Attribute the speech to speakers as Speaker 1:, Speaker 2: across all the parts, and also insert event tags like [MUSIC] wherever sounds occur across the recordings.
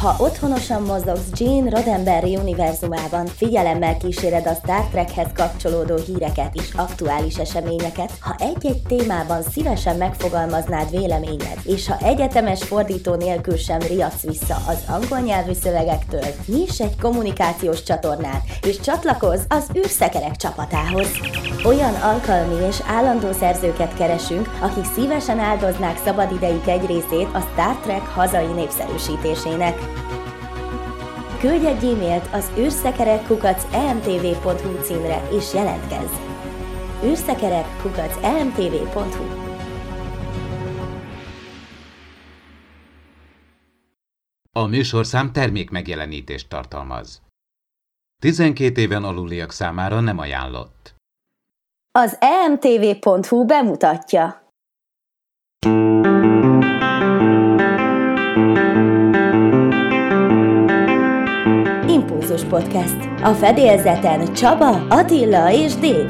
Speaker 1: Ha otthonosan mozogsz Gene Roddenberry univerzumában, figyelemmel kíséred a Star Trekhez kapcsolódó híreket és aktuális eseményeket, ha egy-egy témában szívesen megfogalmaznád véleményed, és ha egyetemes fordító nélkül sem riadsz vissza az angol nyelvű szövegektől, nyiss egy kommunikációs csatornát, és csatlakozz az űrszekerek csapatához. Olyan alkalmi és állandó szerzőket keresünk, akik szívesen áldoznák szabadidejük egy részét a Star Trek hazai népszerűsítésének. Küldj egy e-mailt az űrszekerekkukac.emtv.hu címre és jelentkezz! űrszekerekkukac.emtv.hu
Speaker 2: A műsorszám termék megjelenítést tartalmaz. 12 éven aluliak számára nem ajánlott.
Speaker 1: Az emtv.hu bemutatja. Impulzus Podcast. A fedélzeten Csaba, Attila és Dév.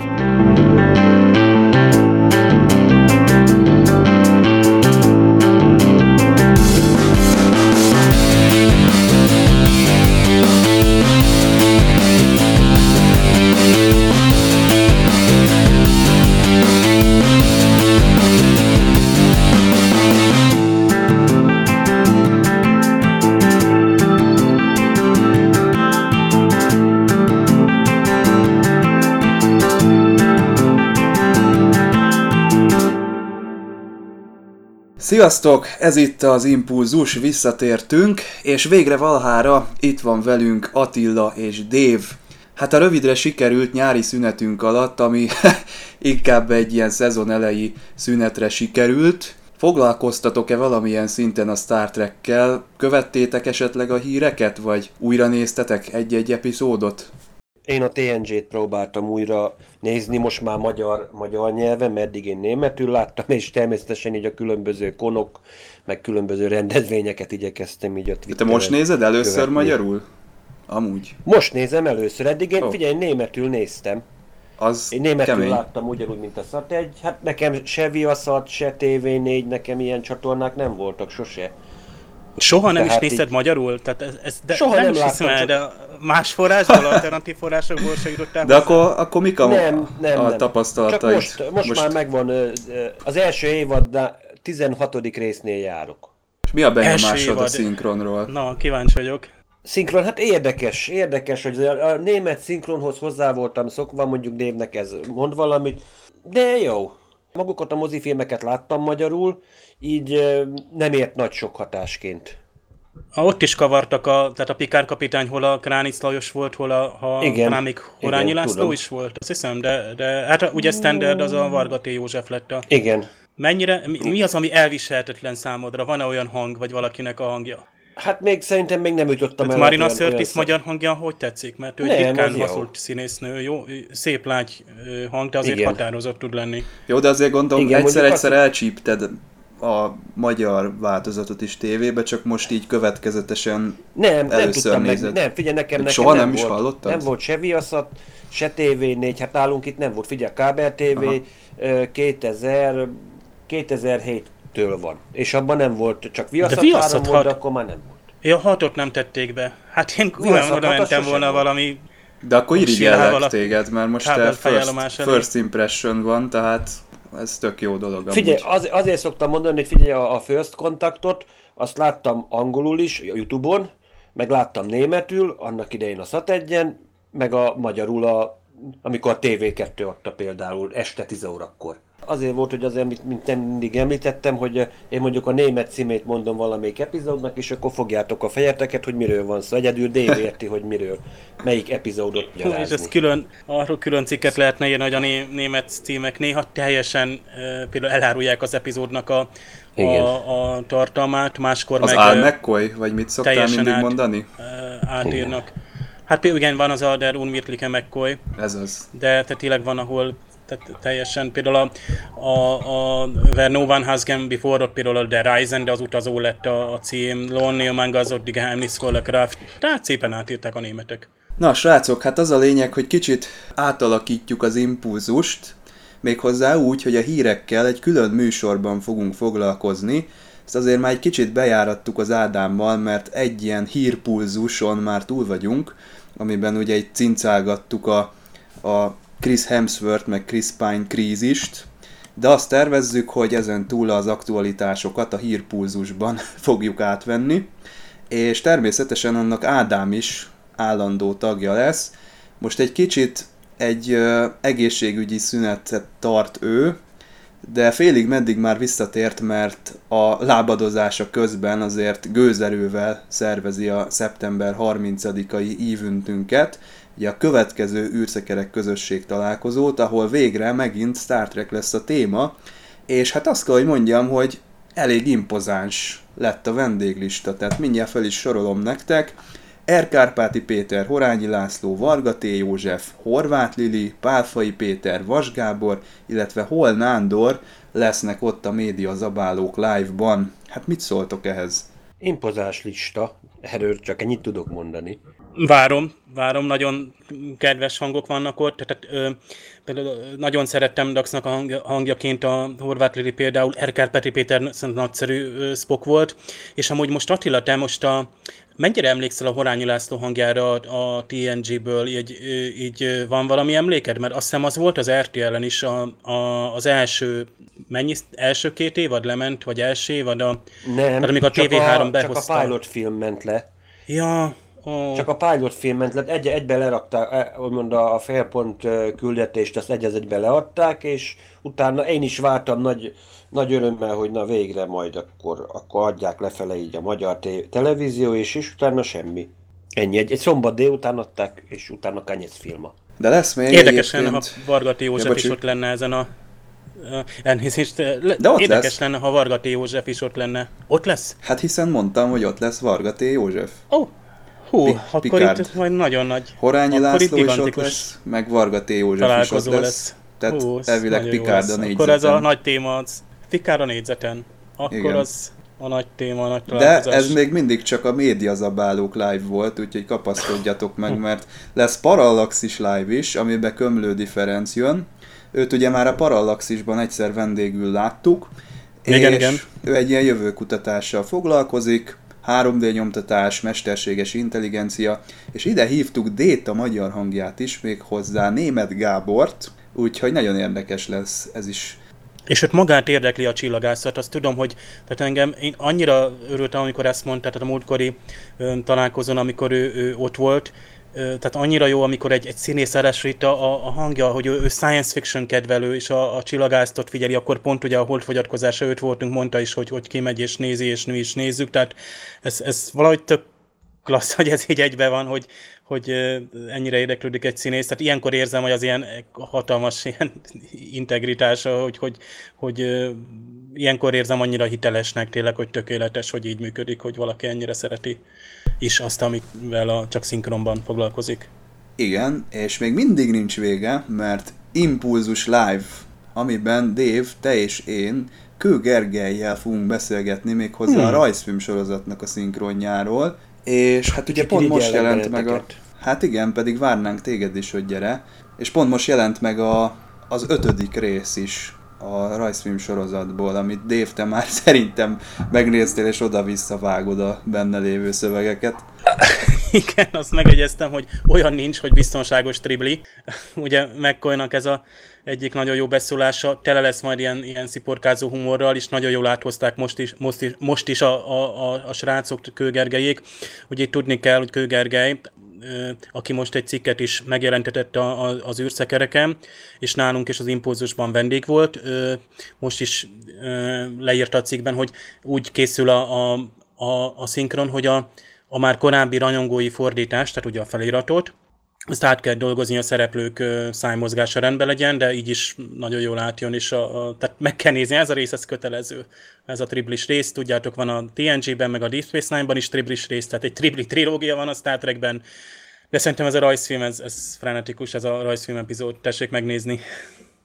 Speaker 3: Sziasztok! Ez itt az Impulzus, visszatértünk, és végre valahára itt van velünk Attila és Dév. Hát a rövidre sikerült nyári szünetünk alatt, ami [LAUGHS] inkább egy ilyen szezon elejé szünetre sikerült. Foglalkoztatok-e valamilyen szinten a Star Trekkel? Követtétek esetleg a híreket, vagy újra néztetek egy-egy epizódot?
Speaker 4: Én a TNG-t próbáltam újra nézni, most már magyar, magyar nyelven, mert eddig én németül láttam, és természetesen így a különböző konok, meg különböző rendezvényeket igyekeztem így a
Speaker 3: Te most nézed először követni. magyarul? Amúgy.
Speaker 4: Most nézem először, eddig én, oh. figyelj, németül néztem. Az Én németül kemény. láttam ugyanúgy, mint a szat egy. Hát nekem se Viaszat, se TV4, nekem ilyen csatornák nem voltak sose.
Speaker 5: Soha nem Tehát is nézted így... magyarul? Tehát ez, ez de
Speaker 4: Soha nem, nem is hiszem el,
Speaker 5: de más forrásból, alternatív forrásokból se jutottál
Speaker 3: De akkor, akkor mik a, nem, nem, a nem. tapasztalataid?
Speaker 4: Csak most, most, most, már megvan, az első évad 16. résznél járok.
Speaker 3: És mi a benyomásod a szinkronról?
Speaker 5: Na, kíváncsi vagyok.
Speaker 4: Szinkron, hát érdekes, érdekes, hogy a német szinkronhoz hozzá voltam szokva, mondjuk névnek ez mond valamit, de jó. Magukat a mozifilmeket láttam magyarul, így nem ért nagy sok hatásként.
Speaker 5: Ha ott is kavartak, a, tehát a Pikár kapitány hol a Kránic Lajos volt, hol a, ha igen, még Horányi igen, László tudom. is volt, azt hiszem, de, de hát ugye standard az a Varga T. József lett a...
Speaker 4: Igen.
Speaker 5: Mennyire, mi, mi az, ami elviselhetetlen számodra? Van-e olyan hang, vagy valakinek a hangja?
Speaker 4: Hát még szerintem még nem jutottam
Speaker 5: el. Marina Sörtis magyar hangja hogy tetszik? Mert ő nem, ritkán hasonlít színésznő, jó, szép lágy hang, de azért Igen. határozott tud lenni.
Speaker 3: Jó, de azért gondolom, egyszer-egyszer elcsípted a magyar változatot is tévébe, csak most így következetesen
Speaker 4: nem, először nem nézed. Meg, nem, figyelj, nekem, nekem
Speaker 3: Soha
Speaker 4: nem,
Speaker 3: nem
Speaker 4: is
Speaker 3: volt, hallottad?
Speaker 4: Nem volt se Viaszat, se TV4, hát nálunk itt nem volt. Figyelj, Kábel TV Aha. 2000, 2007-től van. És abban nem volt, csak Viaszat, de 3 volt, de akkor már nem volt.
Speaker 5: Ja, hatot nem tették be. Hát én olyan oda mentem volna valami
Speaker 3: de akkor irigyellek téged, mert most te first, first impression van, tehát ez tök jó dolog.
Speaker 4: Figyelj, az, azért szoktam mondani, hogy figyelj a, a First Contactot, azt láttam angolul is, a Youtube-on, meg láttam németül, annak idején a Sat 1 meg a magyarul, a, amikor a TV2 adta például este 10 órakor azért volt, hogy azért, mint, mint mindig említettem, hogy eh, én mondjuk a német címét mondom valamelyik epizódnak, és akkor fogjátok a fejeteket, hogy miről van szó. Egyedül Dave érti, hogy miről, melyik epizódot
Speaker 5: gyalázni. És ez külön, arról külön cikket lehetne írni, hogy a né, német címek néha teljesen e, például elárulják az epizódnak a, a, a tartalmát, máskor
Speaker 3: az
Speaker 5: meg...
Speaker 3: Az McCoy, vagy mit szoktál mindig át, mondani?
Speaker 5: Átírnak. Igen. Hát igen, van az a Der Unwirtliche McCoy.
Speaker 3: Ez az.
Speaker 5: De te tényleg van, ahol tehát teljesen például a, a, a Where No One Has Gone Before, például a The Ryzen, de az utazó lett a, a cím, Lonely Among Us, Geheimnisvolle Kraft, tehát szépen átírták a németek.
Speaker 3: Na srácok, hát az a lényeg, hogy kicsit átalakítjuk az impulzust, méghozzá úgy, hogy a hírekkel egy külön műsorban fogunk foglalkozni, ezt azért már egy kicsit bejárattuk az Ádámmal, mert egy ilyen hírpulzuson már túl vagyunk, amiben ugye egy cincálgattuk a, a Chris Hemsworth meg Chris Pine krízist, de azt tervezzük, hogy ezen túl az aktualitásokat a hírpulzusban [LAUGHS] fogjuk átvenni, és természetesen annak Ádám is állandó tagja lesz. Most egy kicsit egy ö, egészségügyi szünetet tart ő, de félig meddig már visszatért, mert a lábadozása közben azért gőzerővel szervezi a szeptember 30-ai ívüntünket, ugye a következő űrszekerek közösség találkozót, ahol végre megint Star Trek lesz a téma, és hát azt kell, hogy mondjam, hogy elég impozáns lett a vendéglista, tehát mindjárt fel is sorolom nektek. Erkárpáti Péter, Horányi László, Varga T. József, Horváth Lili, Pálfai Péter, Vas Gábor, illetve Hol Nándor lesznek ott a média zabálók live-ban. Hát mit szóltok ehhez?
Speaker 4: Impozás lista, erről csak ennyit tudok mondani.
Speaker 5: Várom, várom, nagyon kedves hangok vannak ott, tehát ö, például nagyon szerettem Daxnak a hangja, hangjaként a Horváth Lili például, Erkár Peti Péter nagyszerű ö, Spock volt, és amúgy most Attila, te most a, mennyire emlékszel a Horányi László hangjára a, a TNG-ből, így, így van valami emléked? Mert azt hiszem az volt az RTL-en is a, a, az első, mennyi, első két évad lement, vagy első évad, a,
Speaker 4: Nem,
Speaker 5: tehát amikor a
Speaker 4: csak,
Speaker 5: TV3
Speaker 4: a,
Speaker 5: behozta.
Speaker 4: csak a pilot film ment le.
Speaker 5: Ja, ó,
Speaker 4: Csak a pilot film ment le, egy, egybe lerakták, e, úgymond a a félpont küldetést, azt egy az egybe leadták, és utána én is vártam nagy, nagy örömmel, hogy na végre majd akkor, akkor adják lefele így a magyar té- televízió, és, és utána semmi. Ennyi, egy, egy szombat délután adták, és utána kányec filma.
Speaker 3: De lesz még
Speaker 5: Érdekes lenne, ha. Vargati
Speaker 3: Ja,
Speaker 5: József
Speaker 3: bocsi.
Speaker 5: is ott lenne ezen a... a- Elnézést, le,
Speaker 3: De ott
Speaker 5: érdekes
Speaker 3: lesz.
Speaker 5: lenne, ha Vargati József is ott lenne. Ott lesz?
Speaker 3: Hát hiszen mondtam, hogy ott lesz Varga T. József.
Speaker 5: Ó, oh, hú,
Speaker 3: Pi-
Speaker 5: akkor
Speaker 3: Picard.
Speaker 5: itt majd nagyon nagy
Speaker 3: Horányi László is ott lesz, meg Varga T. József is ott lesz.
Speaker 5: lesz.
Speaker 3: Tehát
Speaker 5: Hú,
Speaker 3: elvileg Picard a négyzeten.
Speaker 5: Akkor ez a nagy téma, az Picard a négyzeten. Akkor
Speaker 3: Igen.
Speaker 5: az a nagy téma, a nagy
Speaker 3: De ez még mindig csak a médiazabálók live volt, úgyhogy kapaszkodjatok meg, mert lesz Parallaxis live is, amiben Kömlődi Ferenc jön. Őt ugye már a Parallaxisban egyszer vendégül láttuk,
Speaker 5: Igen,
Speaker 3: és
Speaker 5: igen.
Speaker 3: ő egy ilyen jövőkutatással foglalkozik, 3D nyomtatás, mesterséges intelligencia, és ide hívtuk Déta magyar hangját is, még hozzá Német Gábort, úgyhogy nagyon érdekes lesz ez is.
Speaker 5: És őt magát érdekli a csillagászat, azt tudom, hogy tehát engem, én annyira örültem, amikor ezt mondta, tehát a múltkori találkozón, amikor ő, ő ott volt, tehát annyira jó, amikor egy, egy színész elősít a, a, hangja, hogy ő, ő science fiction kedvelő, és a, a csillagásztot figyeli, akkor pont ugye a holdfogyatkozása őt voltunk, mondta is, hogy, hogy kimegy és nézi, és mi is nézzük, tehát ez, ez valahogy tök klassz, hogy ez így egybe van, hogy, hogy ennyire érdeklődik egy színész. Tehát ilyenkor érzem, hogy az ilyen hatalmas ilyen integritása, hogy, hogy, hogy ilyenkor érzem annyira hitelesnek tényleg, hogy tökéletes, hogy így működik, hogy valaki ennyire szereti is azt, amivel a, csak szinkronban foglalkozik.
Speaker 3: Igen, és még mindig nincs vége, mert Impulzus Live, amiben Dave, te és én Kő Gergelyel fogunk beszélgetni még hozzá hmm. a rajzfilm sorozatnak a szinkronjáról, és hát ugye pont most jelent meg a... Hát igen, pedig várnánk téged is, hogy gyere, és pont most jelent meg a, az ötödik rész is a rajzfilm sorozatból, amit Dave, te már [LAUGHS] szerintem megnéztél, és oda-vissza vágod a benne lévő szövegeket. [LAUGHS]
Speaker 5: Igen, azt megegyeztem, hogy olyan nincs, hogy biztonságos tribli. [LAUGHS] Ugye McCoynak ez a egyik nagyon jó beszólása, tele lesz majd ilyen, ilyen sziporkázó humorral, és nagyon jól áthozták most is, most is, most is a, a, a, a srácok, Kőgergelyék. Ugye tudni kell, hogy Kőgergely, aki most egy cikket is megjelentetett a, a, az űrszekereken, és nálunk is az Impulzusban vendég volt. Most is leírta a cikkben, hogy úgy készül a, a, a, a szinkron, hogy a, a már korábbi rajongói fordítást, tehát ugye a feliratot, azt át kell dolgozni, a szereplők szájmozgása rendben legyen, de így is nagyon jól átjön, és a, a, tehát meg kell nézni, ez a rész, ez kötelező. Ez a triplis rész, tudjátok, van a TNG-ben, meg a Deep Space Nine-ban is triplis rész, tehát egy tripli trilógia van a Star Trekben, de szerintem ez a rajzfilm, ez, ez frenetikus, ez a rajzfilm epizód, tessék megnézni.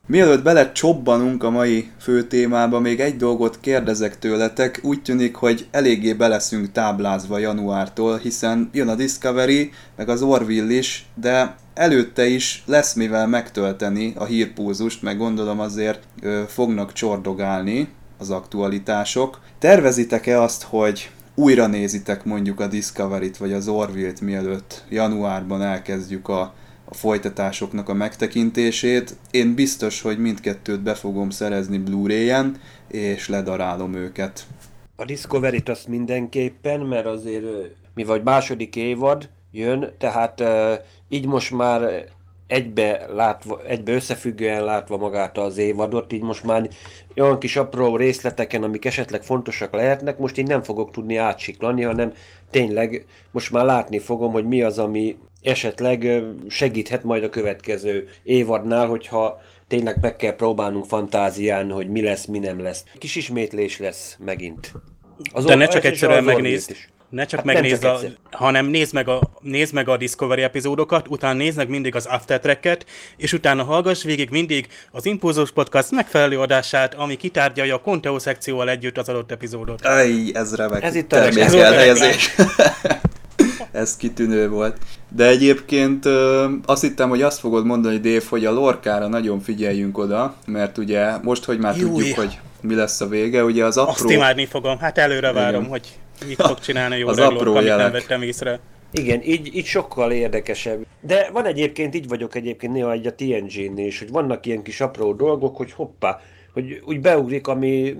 Speaker 3: Mielőtt bele csobbanunk a mai fő témába, még egy dolgot kérdezek tőletek. Úgy tűnik, hogy eléggé beleszünk táblázva januártól, hiszen jön a Discovery, meg az Orville is, de előtte is lesz mivel megtölteni a hírpulzust, meg gondolom azért ö, fognak csordogálni az aktualitások. Tervezitek-e azt, hogy újra nézitek mondjuk a Discovery-t vagy az Orville-t, mielőtt januárban elkezdjük a, a folytatásoknak a megtekintését. Én biztos, hogy mindkettőt be fogom szerezni Blu-ray-en, és ledarálom őket.
Speaker 4: A Discovery-t azt mindenképpen, mert azért mi vagy második évad jön, tehát így most már egybe, látva, egybe összefüggően látva magát az évadot, így most már olyan kis apró részleteken, amik esetleg fontosak lehetnek, most én nem fogok tudni átsiklani, hanem tényleg most már látni fogom, hogy mi az, ami esetleg segíthet majd a következő évadnál, hogyha tényleg meg kell próbálnunk fantázián, hogy mi lesz, mi nem lesz. Kis ismétlés lesz megint.
Speaker 5: Az De ne csak egyszerűen megnézd. Ne csak hát megnézd, a, hanem nézd meg, a, nézd meg a Discovery epizódokat, utána nézd meg mindig az after track és utána hallgass végig mindig az Impulzus Podcast megfelelő adását, ami kitárgyalja a Conteo szekcióval együtt az adott epizódot.
Speaker 3: Aj, ez remek ez itt termékelhelyezés. [LAUGHS] ez kitűnő volt. De egyébként ö, azt hittem, hogy azt fogod mondani, Dave, hogy a lorkára nagyon figyeljünk oda, mert ugye most, hogy már Júj. tudjuk, hogy mi lesz a vége, ugye az apró...
Speaker 5: Azt imádni fogom, hát előre várom, Igen. hogy mit fog csinálni jó
Speaker 3: az apró
Speaker 5: amit nem vettem észre.
Speaker 4: Igen, így, így sokkal érdekesebb. De van egyébként, így vagyok egyébként néha egy a TNG-nél is, hogy vannak ilyen kis apró dolgok, hogy hoppá, hogy úgy beugrik, ami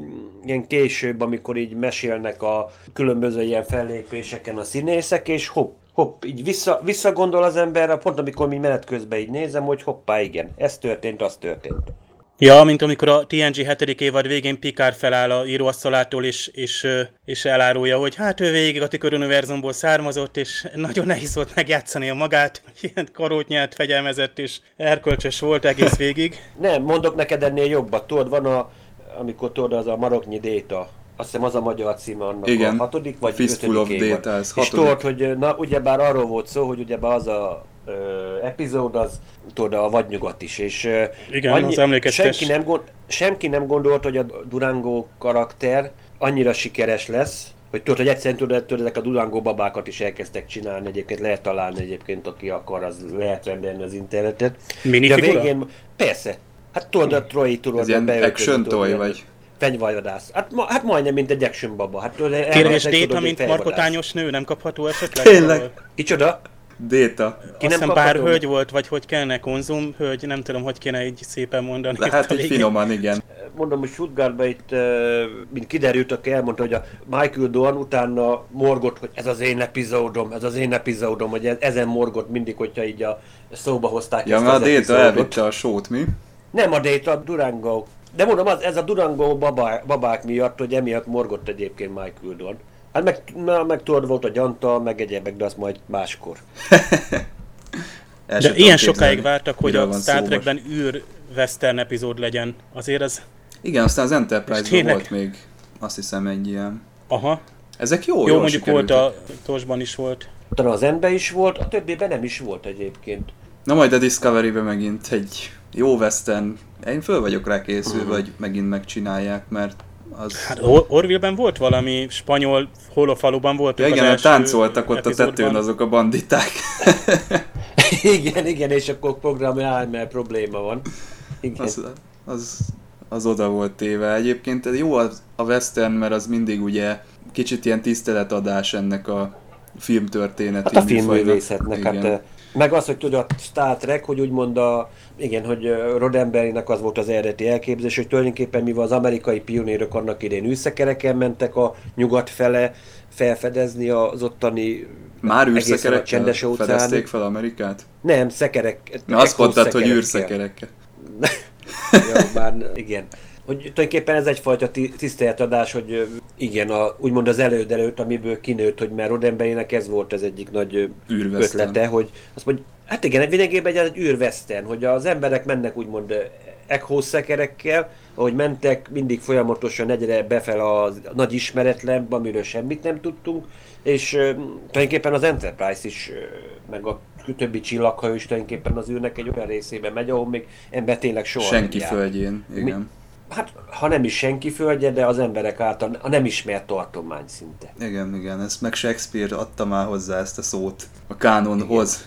Speaker 4: ilyen később, amikor így mesélnek a különböző ilyen fellépéseken a színészek, és hopp, hopp, így vissza, visszagondol az ember, pont amikor mi menet közben így nézem, hogy hoppá, igen, ez történt, az történt.
Speaker 5: Ja, mint amikor a TNG 7. évad végén Picard feláll a íróasztalától, és, és, és elárulja, hogy hát ő végig a Tikör univerzumból származott, és nagyon nehéz volt megjátszani a magát, ilyen karót nyert, fegyelmezett, és erkölcsös volt egész végig. [LAUGHS]
Speaker 4: Nem, mondok neked ennél jobbat. Tudod, van a, amikor tudod, az a maroknyi déta, azt hiszem az a magyar címe annak
Speaker 3: Igen.
Speaker 4: a hatodik vagy
Speaker 3: Fistful
Speaker 4: ötödik
Speaker 3: of Data, ez
Speaker 4: És tudod, hogy na, ugyebár arról volt szó, hogy ugyebár az a ö, epizód, az tudod, a vadnyugat is, és
Speaker 5: Igen, annyi, az emlékeztes.
Speaker 4: Senki nem, gond, senki nem gondolt, hogy a Durango karakter annyira sikeres lesz, hogy tudod, hogy egyszerűen tudod, tudod, ezek a Durango babákat is elkezdtek csinálni, egyébként lehet találni egyébként, aki akar, az lehet rendelni az internetet.
Speaker 5: Minifigura?
Speaker 4: De a végén, persze, hát tudod, a Troy tudod,
Speaker 3: Ez ilyen action toy, vagy?
Speaker 4: fenyvajodász. Hát, ma, hát majdnem, mint egy action baba. Hát,
Speaker 5: Kérdés, Déta, mint markotányos nő, nem kapható esetleg?
Speaker 3: Tényleg?
Speaker 4: Kicsoda?
Speaker 3: Déta.
Speaker 5: Ki nem pár hölgy volt, vagy hogy kellene konzum hölgy, nem tudom, hogy kéne így szépen mondani.
Speaker 3: Hát, hogy finoman, igen.
Speaker 4: Mondom, hogy Stuttgartban itt, mint kiderült, aki elmondta, hogy a Michael Dorn utána morgott, hogy ez az én epizódom, ez az én epizódom, hogy ezen morgott mindig, hogyha így a szóba hozták
Speaker 3: ja, ezt mert a Déta elvitte a sót, mi?
Speaker 4: Nem a Déta, a Durango. De mondom, az, ez a Durango babá, babák miatt, hogy emiatt morgott egyébként Michael Dorn. Hát meg, meg tudod, volt a gyanta, meg egyebek, de azt majd máskor. [LAUGHS]
Speaker 5: de ilyen sokáig vártak, hogy a Star Trekben űr western epizód legyen. Azért ez...
Speaker 3: Igen, aztán az Enterprise-ban volt még, azt hiszem, egy ilyen.
Speaker 5: Aha.
Speaker 3: Ezek jó,
Speaker 5: jó mondjuk volt a Tosban is volt.
Speaker 4: Utána az Enbe is volt, a többiben nem is volt egyébként.
Speaker 3: Na majd a Discovery-ben megint egy jó western. Én föl vagyok rá készülve, uh-huh. hogy megint megcsinálják, mert az...
Speaker 5: Hát Or- Orville-ben volt valami spanyol holofaluban volt.
Speaker 3: Ja, igen, táncoltak ott epizódban. a tetőn azok a banditák. [LAUGHS]
Speaker 4: igen, igen, és akkor program áll, mert probléma van.
Speaker 3: Igen. Az, az, az oda volt téve. Egyébként jó az, a western, mert az mindig ugye kicsit ilyen tiszteletadás ennek a filmtörténet.
Speaker 4: Hát a filmművészetnek, hát meg az, hogy tudod, a Star Trek, hogy úgymond a, igen, hogy Roddenberrynek az volt az eredeti elképzelés, hogy tulajdonképpen mivel az amerikai pionérok annak idén űrszekereken mentek a nyugat fele felfedezni az ottani
Speaker 3: már űrszekerek csendes fedezték fel Amerikát?
Speaker 4: Nem, szekerek.
Speaker 3: Na, azt mondtad, hogy űrszekerekkel. [LAUGHS]
Speaker 4: ja, már igen hogy tulajdonképpen ez egyfajta tiszteletadás, hogy igen, a, úgymond az előd előtt, amiből kinőtt, hogy már Roddenberrynek ez volt az egyik nagy Űrveszten. ötlete, hogy azt mondja, hát igen, lényegében egy, egy űrveszten, hogy az emberek mennek úgymond echo-szekerekkel, ahogy mentek, mindig folyamatosan egyre befel a nagy ismeretlenbe, amiről semmit nem tudtunk, és uh, tulajdonképpen az Enterprise is, uh, meg a többi csillaghajó is tulajdonképpen az űrnek egy olyan részében megy, ahol még ember tényleg soha
Speaker 3: Senki nem földjén, igen. Mi,
Speaker 4: hát ha nem is senki földje, de az emberek által a nem ismert tartomány szinte.
Speaker 3: Igen, igen, ezt meg Shakespeare adta már hozzá ezt a szót a kánonhoz.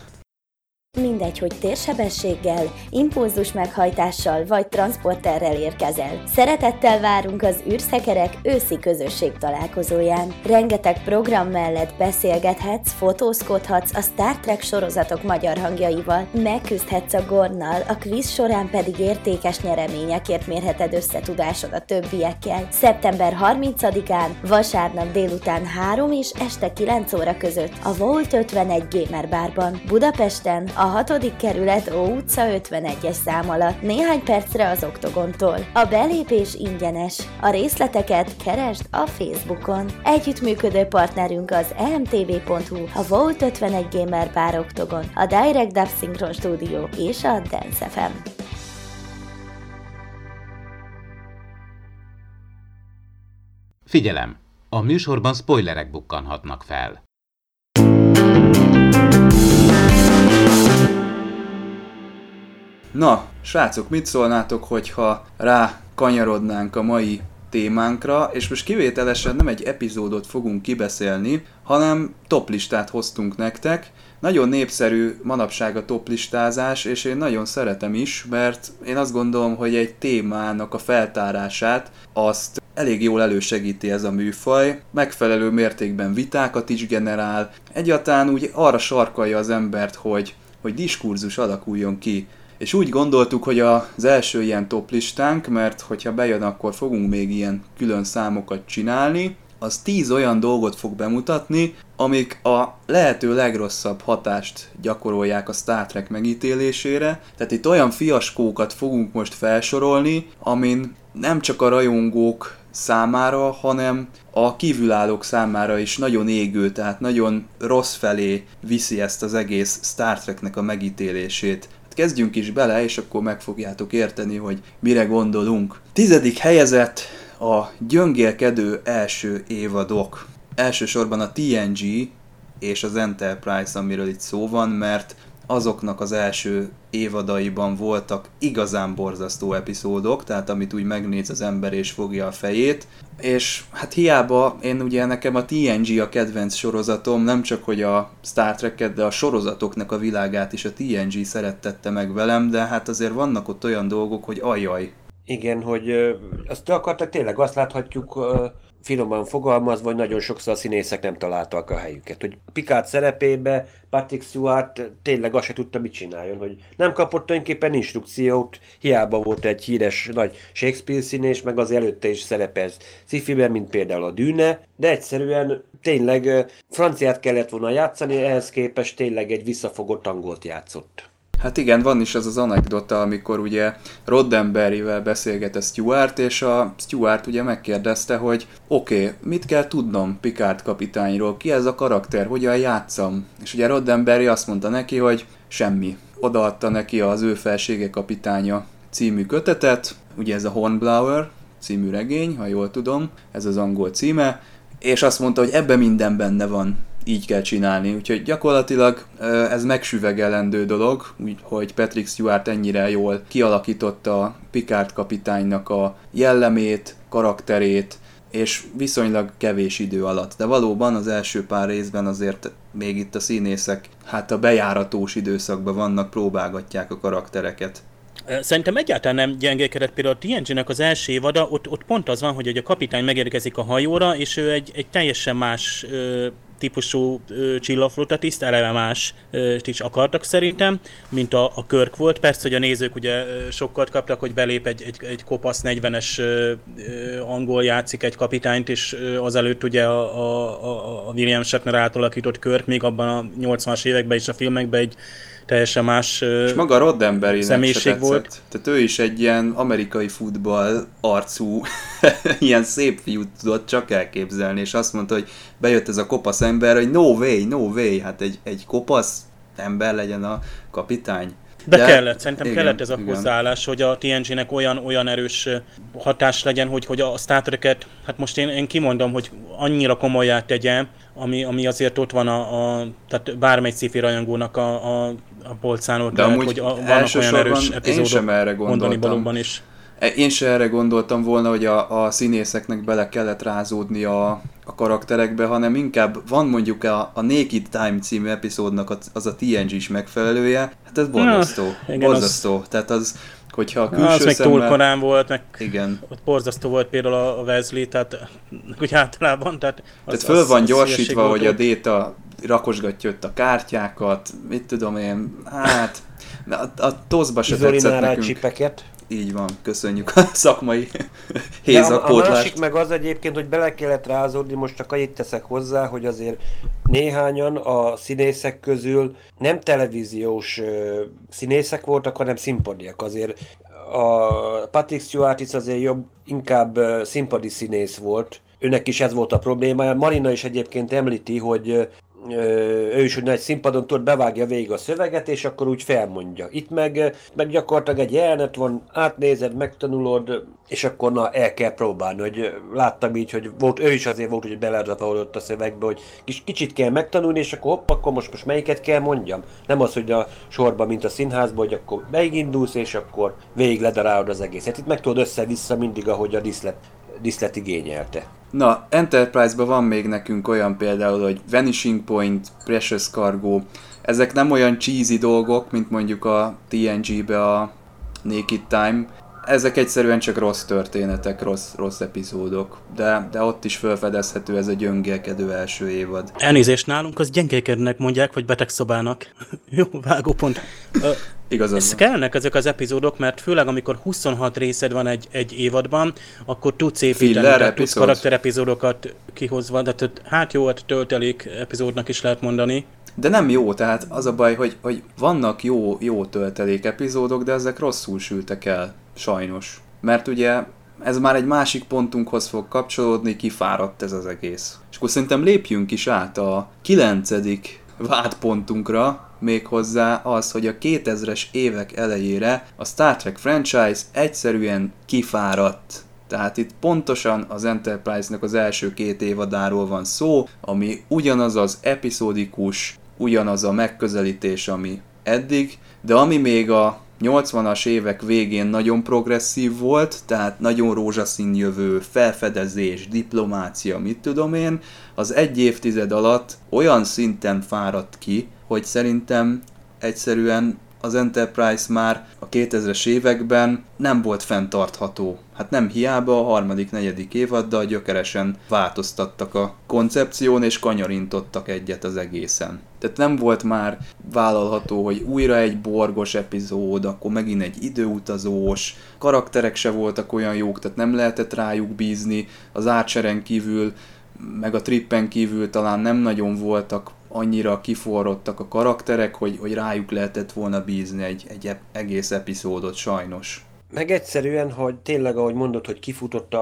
Speaker 1: Mindegy, hogy térsebességgel, impulzus meghajtással vagy transporterrel érkezel. Szeretettel várunk az űrszekerek őszi közösség találkozóján. Rengeteg program mellett beszélgethetsz, fotózkodhatsz a Star Trek sorozatok magyar hangjaival, megküzdhetsz a Gornal, a kvíz során pedig értékes nyereményekért mérheted összetudásod a többiekkel. Szeptember 30-án, vasárnap délután 3 és este 9 óra között a Volt 51 Gamer Barban, Budapesten, a 6. kerület Ó utca 51-es szám alatt, néhány percre az Oktogontól. A belépés ingyenes. A részleteket keresd a Facebookon. Együttműködő partnerünk az emtv.hu, a Volt 51 Gamer Bar Oktogon, a Direct Dub Synchron Studio és a Dance FM.
Speaker 2: Figyelem! A műsorban spoilerek bukkanhatnak fel.
Speaker 3: Na, srácok, mit szólnátok, hogyha rá kanyarodnánk a mai témánkra, és most kivételesen nem egy epizódot fogunk kibeszélni, hanem toplistát hoztunk nektek. Nagyon népszerű manapság a toplistázás, és én nagyon szeretem is, mert én azt gondolom, hogy egy témának a feltárását azt elég jól elősegíti ez a műfaj, megfelelő mértékben vitákat is generál, egyáltalán úgy arra sarkalja az embert, hogy, hogy diskurzus alakuljon ki és úgy gondoltuk, hogy az első ilyen toplistánk, mert hogyha bejön, akkor fogunk még ilyen külön számokat csinálni, az tíz olyan dolgot fog bemutatni, amik a lehető legrosszabb hatást gyakorolják a Star Trek megítélésére. Tehát itt olyan fiaskókat fogunk most felsorolni, amin nem csak a rajongók számára, hanem a kívülállók számára is nagyon égő, tehát nagyon rossz felé viszi ezt az egész Star Treknek a megítélését kezdjünk is bele, és akkor meg fogjátok érteni, hogy mire gondolunk. Tizedik helyezett a gyöngélkedő első évadok. Elsősorban a TNG és az Enterprise, amiről itt szó van, mert azoknak az első évadaiban voltak igazán borzasztó epizódok, tehát amit úgy megnéz az ember és fogja a fejét, és hát hiába én ugye nekem a TNG a kedvenc sorozatom, nem csak hogy a Star Trek-et, de a sorozatoknak a világát is a TNG szerettette meg velem, de hát azért vannak ott olyan dolgok, hogy ajaj.
Speaker 4: Igen, hogy azt akartak, tényleg azt láthatjuk finoman fogalmazva, hogy nagyon sokszor a színészek nem találtak a helyüket. Hogy Picard szerepébe Patrick Stewart tényleg azt se tudta, mit csináljon, hogy nem kapott tulajdonképpen instrukciót, hiába volt egy híres nagy Shakespeare színés, meg az előtte is szerepez sci mint például a Dűne, de egyszerűen tényleg franciát kellett volna játszani, ehhez képest tényleg egy visszafogott angolt játszott.
Speaker 3: Hát igen, van is az az anekdota, amikor ugye Roddenberryvel beszélget a Stuart, és a Stuart ugye megkérdezte, hogy oké, okay, mit kell tudnom Picard kapitányról, ki ez a karakter, hogyan játszam? És ugye Roddenberry azt mondta neki, hogy semmi. Odaadta neki az ő felsége kapitánya című kötetet, ugye ez a Hornblower című regény, ha jól tudom, ez az angol címe, és azt mondta, hogy ebben minden benne van így kell csinálni. Úgyhogy gyakorlatilag ez megsüvegelendő dolog, hogy Patrick Stewart ennyire jól kialakította Picard kapitánynak a jellemét, karakterét, és viszonylag kevés idő alatt. De valóban az első pár részben azért még itt a színészek, hát a bejáratós időszakban vannak, próbálgatják a karaktereket.
Speaker 5: Szerintem egyáltalán nem gyengékedett például a TNG-nek az első évada, ott, ott pont az van, hogy a kapitány megérkezik a hajóra, és ő egy, egy teljesen más ö, típusú csillagflotta tiszt, eleve más ö, is akartak szerintem, mint a, a Körk volt. Persze, hogy a nézők ugye sokkal kaptak, hogy belép egy, egy, egy kopasz 40-es ö, angol játszik egy kapitányt, és azelőtt ugye a, a, a William Shatner átalakított Körk még abban a 80-as években is a filmekben egy teljesen más
Speaker 3: És maga Roddenberry személyiség volt. Tehát ő is egy ilyen amerikai futball arcú, [LAUGHS] ilyen szép fiút tudott csak elképzelni, és azt mondta, hogy bejött ez a kopasz ember, hogy no way, no way, hát egy, egy kopasz ember legyen a kapitány.
Speaker 5: De, De kellett, szerintem igen, kellett ez a hozzáállás, hogy a TNG-nek olyan, olyan erős hatás legyen, hogy, hogy a Star Trek-et, hát most én, én kimondom, hogy annyira komolyá tegyem, ami, ami azért ott van a, a tehát bármely sci rajongónak a, a, a polcán
Speaker 3: De lehet, hogy a, vannak olyan erős epizódok, én sem erre gondoltam. is. E, én se erre gondoltam volna, hogy a, a színészeknek bele kellett rázódni a, a karakterekbe, hanem inkább van mondjuk a, a Naked Time című epizódnak az, a TNG is megfelelője, hát ez borzasztó. Igen, borzasztó. Az... Tehát az, hogyha a külső
Speaker 5: az meg túl korán volt, meg
Speaker 3: igen.
Speaker 5: ott borzasztó volt például a Wesley, tehát [LAUGHS] úgy általában. Tehát,
Speaker 3: az, tehát föl az, van az gyorsítva, hogy a Data rakosgatja ott a kártyákat, mit tudom én, hát a, a toszba se tetszett nekünk.
Speaker 4: csipeket.
Speaker 3: Így van, köszönjük a szakmai [LAUGHS] hézakpótlást.
Speaker 4: A, a másik meg az egyébként, hogy bele kellett rázódni, most csak annyit teszek hozzá, hogy azért néhányan a színészek közül nem televíziós ö, színészek voltak, hanem színpadiak. Azért a Patrick Stewart is azért jobb, inkább színpadi színész volt, Őnek is ez volt a problémája. Marina is egyébként említi, hogy ő is, hogy nagy színpadon tudod, bevágja végig a szöveget, és akkor úgy felmondja. Itt meg, meg gyakorlatilag egy jelenet van, átnézed, megtanulod, és akkor na, el kell próbálni, hogy láttam így, hogy volt, ő is azért volt, hogy beledrapolódott a szövegbe, hogy kis, kicsit kell megtanulni, és akkor hopp, akkor most, most melyiket kell mondjam. Nem az, hogy a sorba, mint a színházban, hogy akkor beigindulsz, és akkor végig ledarálod az egészet. Itt meg tudod össze-vissza mindig, ahogy a diszlet, diszlet igényelte.
Speaker 3: Na, Enterprise-ban van még nekünk olyan például, hogy Vanishing Point, Precious Cargo, ezek nem olyan cheesy dolgok, mint mondjuk a TNG-be a Naked Time, ezek egyszerűen csak rossz történetek, rossz, rossz epizódok, de, de ott is felfedezhető ez a gyöngélkedő első évad.
Speaker 5: Elnézést nálunk, az gyengélkednek mondják, vagy betegszobának. [LAUGHS] Jó, vágópont.
Speaker 3: Igazad
Speaker 5: Ez kellnek ezek az epizódok, mert főleg amikor 26 részed van egy, egy évadban, akkor tudsz építeni, tehát tudsz karakterepizódokat kihozva, de hát jó, hát töltelék epizódnak is lehet mondani.
Speaker 3: De nem jó, tehát az a baj, hogy, hogy vannak jó, jó töltelék epizódok, de ezek rosszul sültek el, sajnos. Mert ugye ez már egy másik pontunkhoz fog kapcsolódni, kifáradt ez az egész. És akkor szerintem lépjünk is át a kilencedik vádpontunkra, méghozzá az, hogy a 2000-es évek elejére a Star Trek franchise egyszerűen kifáradt. Tehát itt pontosan az Enterprise-nak az első két évadáról van szó, ami ugyanaz az epizódikus, ugyanaz a megközelítés, ami eddig, de ami még a 80-as évek végén nagyon progresszív volt, tehát nagyon rózsaszín jövő, felfedezés, diplomácia, mit tudom én, az egy évtized alatt olyan szinten fáradt ki, hogy szerintem egyszerűen az Enterprise már a 2000-es években nem volt fenntartható. Hát nem hiába a harmadik, negyedik évaddal gyökeresen változtattak a koncepción és kanyarintottak egyet az egészen. Tehát nem volt már vállalható, hogy újra egy borgos epizód, akkor megint egy időutazós, karakterek se voltak olyan jók, tehát nem lehetett rájuk bízni, az Archeren kívül meg a trippen kívül talán nem nagyon voltak annyira kiforrottak a karakterek, hogy, hogy rájuk lehetett volna bízni egy, egy egész epizódot sajnos.
Speaker 4: Meg egyszerűen, hogy tényleg, ahogy mondod, hogy kifutott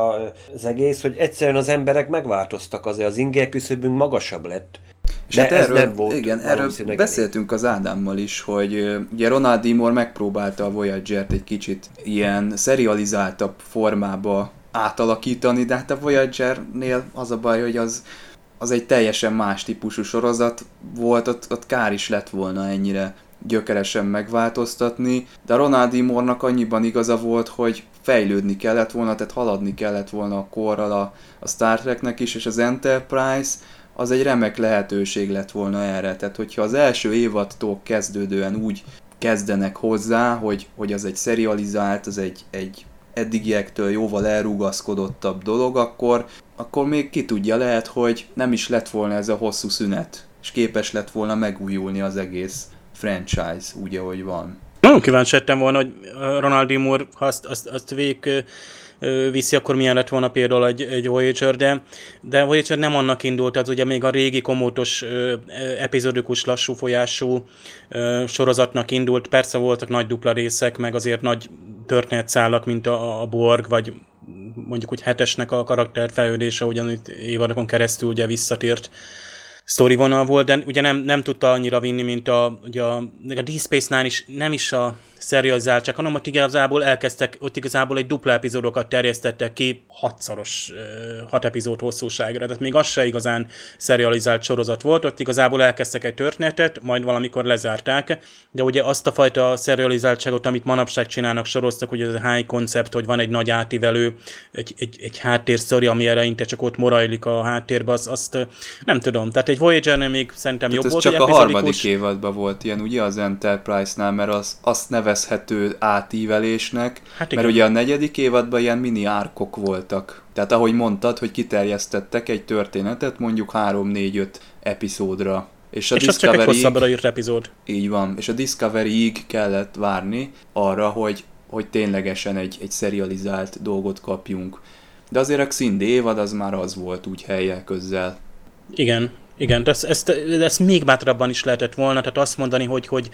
Speaker 4: az egész, hogy egyszerűen az emberek megváltoztak, azért az inger küszöbünk magasabb lett.
Speaker 3: És De hát erről, nem volt igen, erről beszéltünk az Ádámmal is, hogy ugye Ronald D. Moore megpróbálta a Voyager-t egy kicsit ilyen serializáltabb formába átalakítani, de hát a Voyager-nél az a baj, hogy az az egy teljesen más típusú sorozat volt, ott, ott kár is lett volna ennyire gyökeresen megváltoztatni, de Ronald Moore-nak annyiban igaza volt, hogy fejlődni kellett volna, tehát haladni kellett volna a korral a, a Star Treknek is, és az Enterprise az egy remek lehetőség lett volna erre. Tehát, hogyha az első évadtól kezdődően úgy kezdenek hozzá, hogy, hogy az egy serializált, az egy, egy eddigiektől jóval elrugaszkodottabb dolog, akkor, akkor még ki tudja, lehet, hogy nem is lett volna ez a hosszú szünet, és képes lett volna megújulni az egész franchise úgy, ahogy van.
Speaker 5: Nagyon kíváncsi lettem volna, hogy Ronald Moore azt, azt, azt végig viszi, akkor milyen lett volna például egy, egy Voyager, de, de Voyager nem annak indult, az ugye még a régi komótos epizódikus lassú folyású sorozatnak indult, persze voltak nagy dupla részek, meg azért nagy történetszálak, mint a, a Borg, vagy mondjuk úgy hetesnek a karakter fejlődése, ugyan itt évadokon keresztül ugye visszatért sztori vonal volt, de ugye nem, nem tudta annyira vinni, mint a, ugye a, a Deep Space Nine is nem is a szerializáltság, hanem ott igazából elkezdtek, ott igazából egy dupla epizódokat terjesztettek ki hatszoros, hat epizód hosszúságra. Tehát még az se igazán serializált sorozat volt, ott igazából elkezdtek egy történetet, majd valamikor lezárták, de ugye azt a fajta serializáltságot, amit manapság csinálnak, soroztak, ugye ez a high concept, hogy van egy nagy átívelő, egy, egy, egy háttérszori, ami eleinte csak ott morajlik a háttérbe, az, azt nem tudom. Tehát egy Voyager-nél még szerintem
Speaker 3: Tehát
Speaker 5: jobb
Speaker 3: ez
Speaker 5: volt,
Speaker 3: csak a harmadik évadban volt ilyen, ugye az Enterprise-nál, mert az, azt nevezhető átívelésnek,
Speaker 5: Hát
Speaker 3: mert ugye a negyedik évadban ilyen mini árkok voltak. Tehát ahogy mondtad, hogy kiterjesztettek egy történetet mondjuk 3-4-5 epizódra. És a
Speaker 5: És az csak egy hosszabbra írt epizód.
Speaker 3: így van, és a Discovery-ig kellett várni arra, hogy, hogy ténylegesen egy, egy serializált dolgot kapjunk. De azért a Xindi évad az már az volt úgy helyek közzel.
Speaker 5: Igen, igen, de ezt, ezt, ezt még bátrabban is lehetett volna, tehát azt mondani, hogy, hogy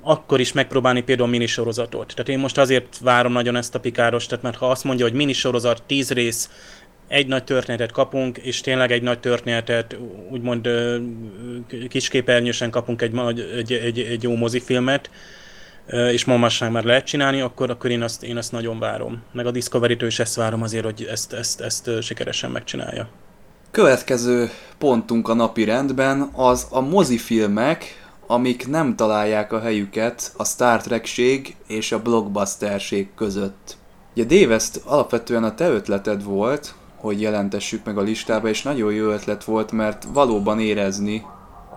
Speaker 5: akkor is megpróbálni például minisorozatot. Tehát én most azért várom nagyon ezt a pikáros, tehát mert ha azt mondja, hogy minisorozat, tíz rész, egy nagy történetet kapunk, és tényleg egy nagy történetet, úgymond kisképernyősen kapunk egy, egy, egy, egy jó mozifilmet, és manapság már lehet csinálni, akkor, akkor én, azt, én azt nagyon várom. Meg a Discovery-től is ezt várom azért, hogy ezt, ezt, ezt sikeresen megcsinálja.
Speaker 3: Következő pontunk a napi rendben az a mozifilmek, amik nem találják a helyüket a Star Trek-ség és a blockbusterség között. Ugye Dave, ezt alapvetően a te ötleted volt, hogy jelentessük meg a listába, és nagyon jó ötlet volt, mert valóban érezni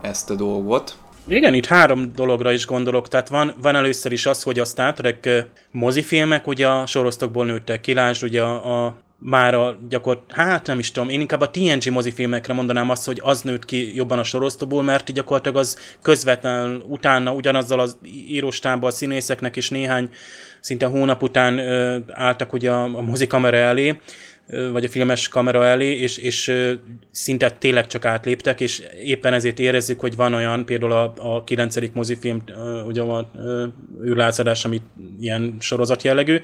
Speaker 3: ezt a dolgot.
Speaker 5: Igen, itt három dologra is gondolok. Tehát van, van először is az, hogy a Star Trek mozifilmek ugye a sorozatokból nőttek ki, lásd ugye a, a már a gyakor, hát nem is tudom, én inkább a TNG mozifilmekre mondanám azt, hogy az nőtt ki jobban a sorozatból, mert gyakorlatilag az közvetlenül utána ugyanazzal az íróstábbal a színészeknek is néhány szinte hónap után ö, álltak ugye a, a mozikamera elé, ö, vagy a filmes kamera elé, és, és ö, szinte tényleg csak átléptek, és éppen ezért érezzük, hogy van olyan, például a, a 9. mozifilm, ö, ugye ö, űrlázadás, ami ilyen sorozat jellegű,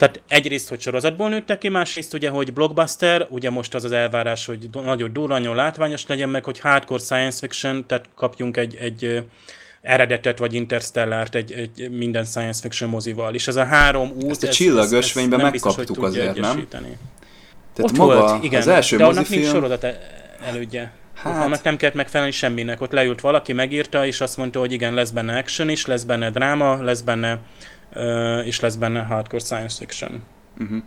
Speaker 5: tehát egyrészt, hogy sorozatból nőttek ki, másrészt ugye, hogy blockbuster, ugye most az az elvárás, hogy nagyon durva, nagyon látványos legyen, meg hogy hardcore science fiction, tehát kapjunk egy, egy eredetet vagy interstellárt egy, egy minden science fiction mozival. És ez a három út...
Speaker 3: Ezt a
Speaker 5: ez-
Speaker 3: csillagösvényben
Speaker 5: nem biztos,
Speaker 3: megkaptuk
Speaker 5: tudja
Speaker 3: azért, nem?
Speaker 5: egyesíteni.
Speaker 3: Tehát
Speaker 5: Ott
Speaker 3: maga
Speaker 5: volt, igen,
Speaker 3: az első
Speaker 5: de annak
Speaker 3: mozifilm...
Speaker 5: nincs sorozat elődje.
Speaker 3: Hát-.
Speaker 5: Annak nem kellett megfelelni semminek. Ott leült valaki, megírta, és azt mondta, hogy igen, lesz benne action is, lesz benne dráma, lesz benne, és lesz benne hardcore science fiction.
Speaker 3: Uh-huh.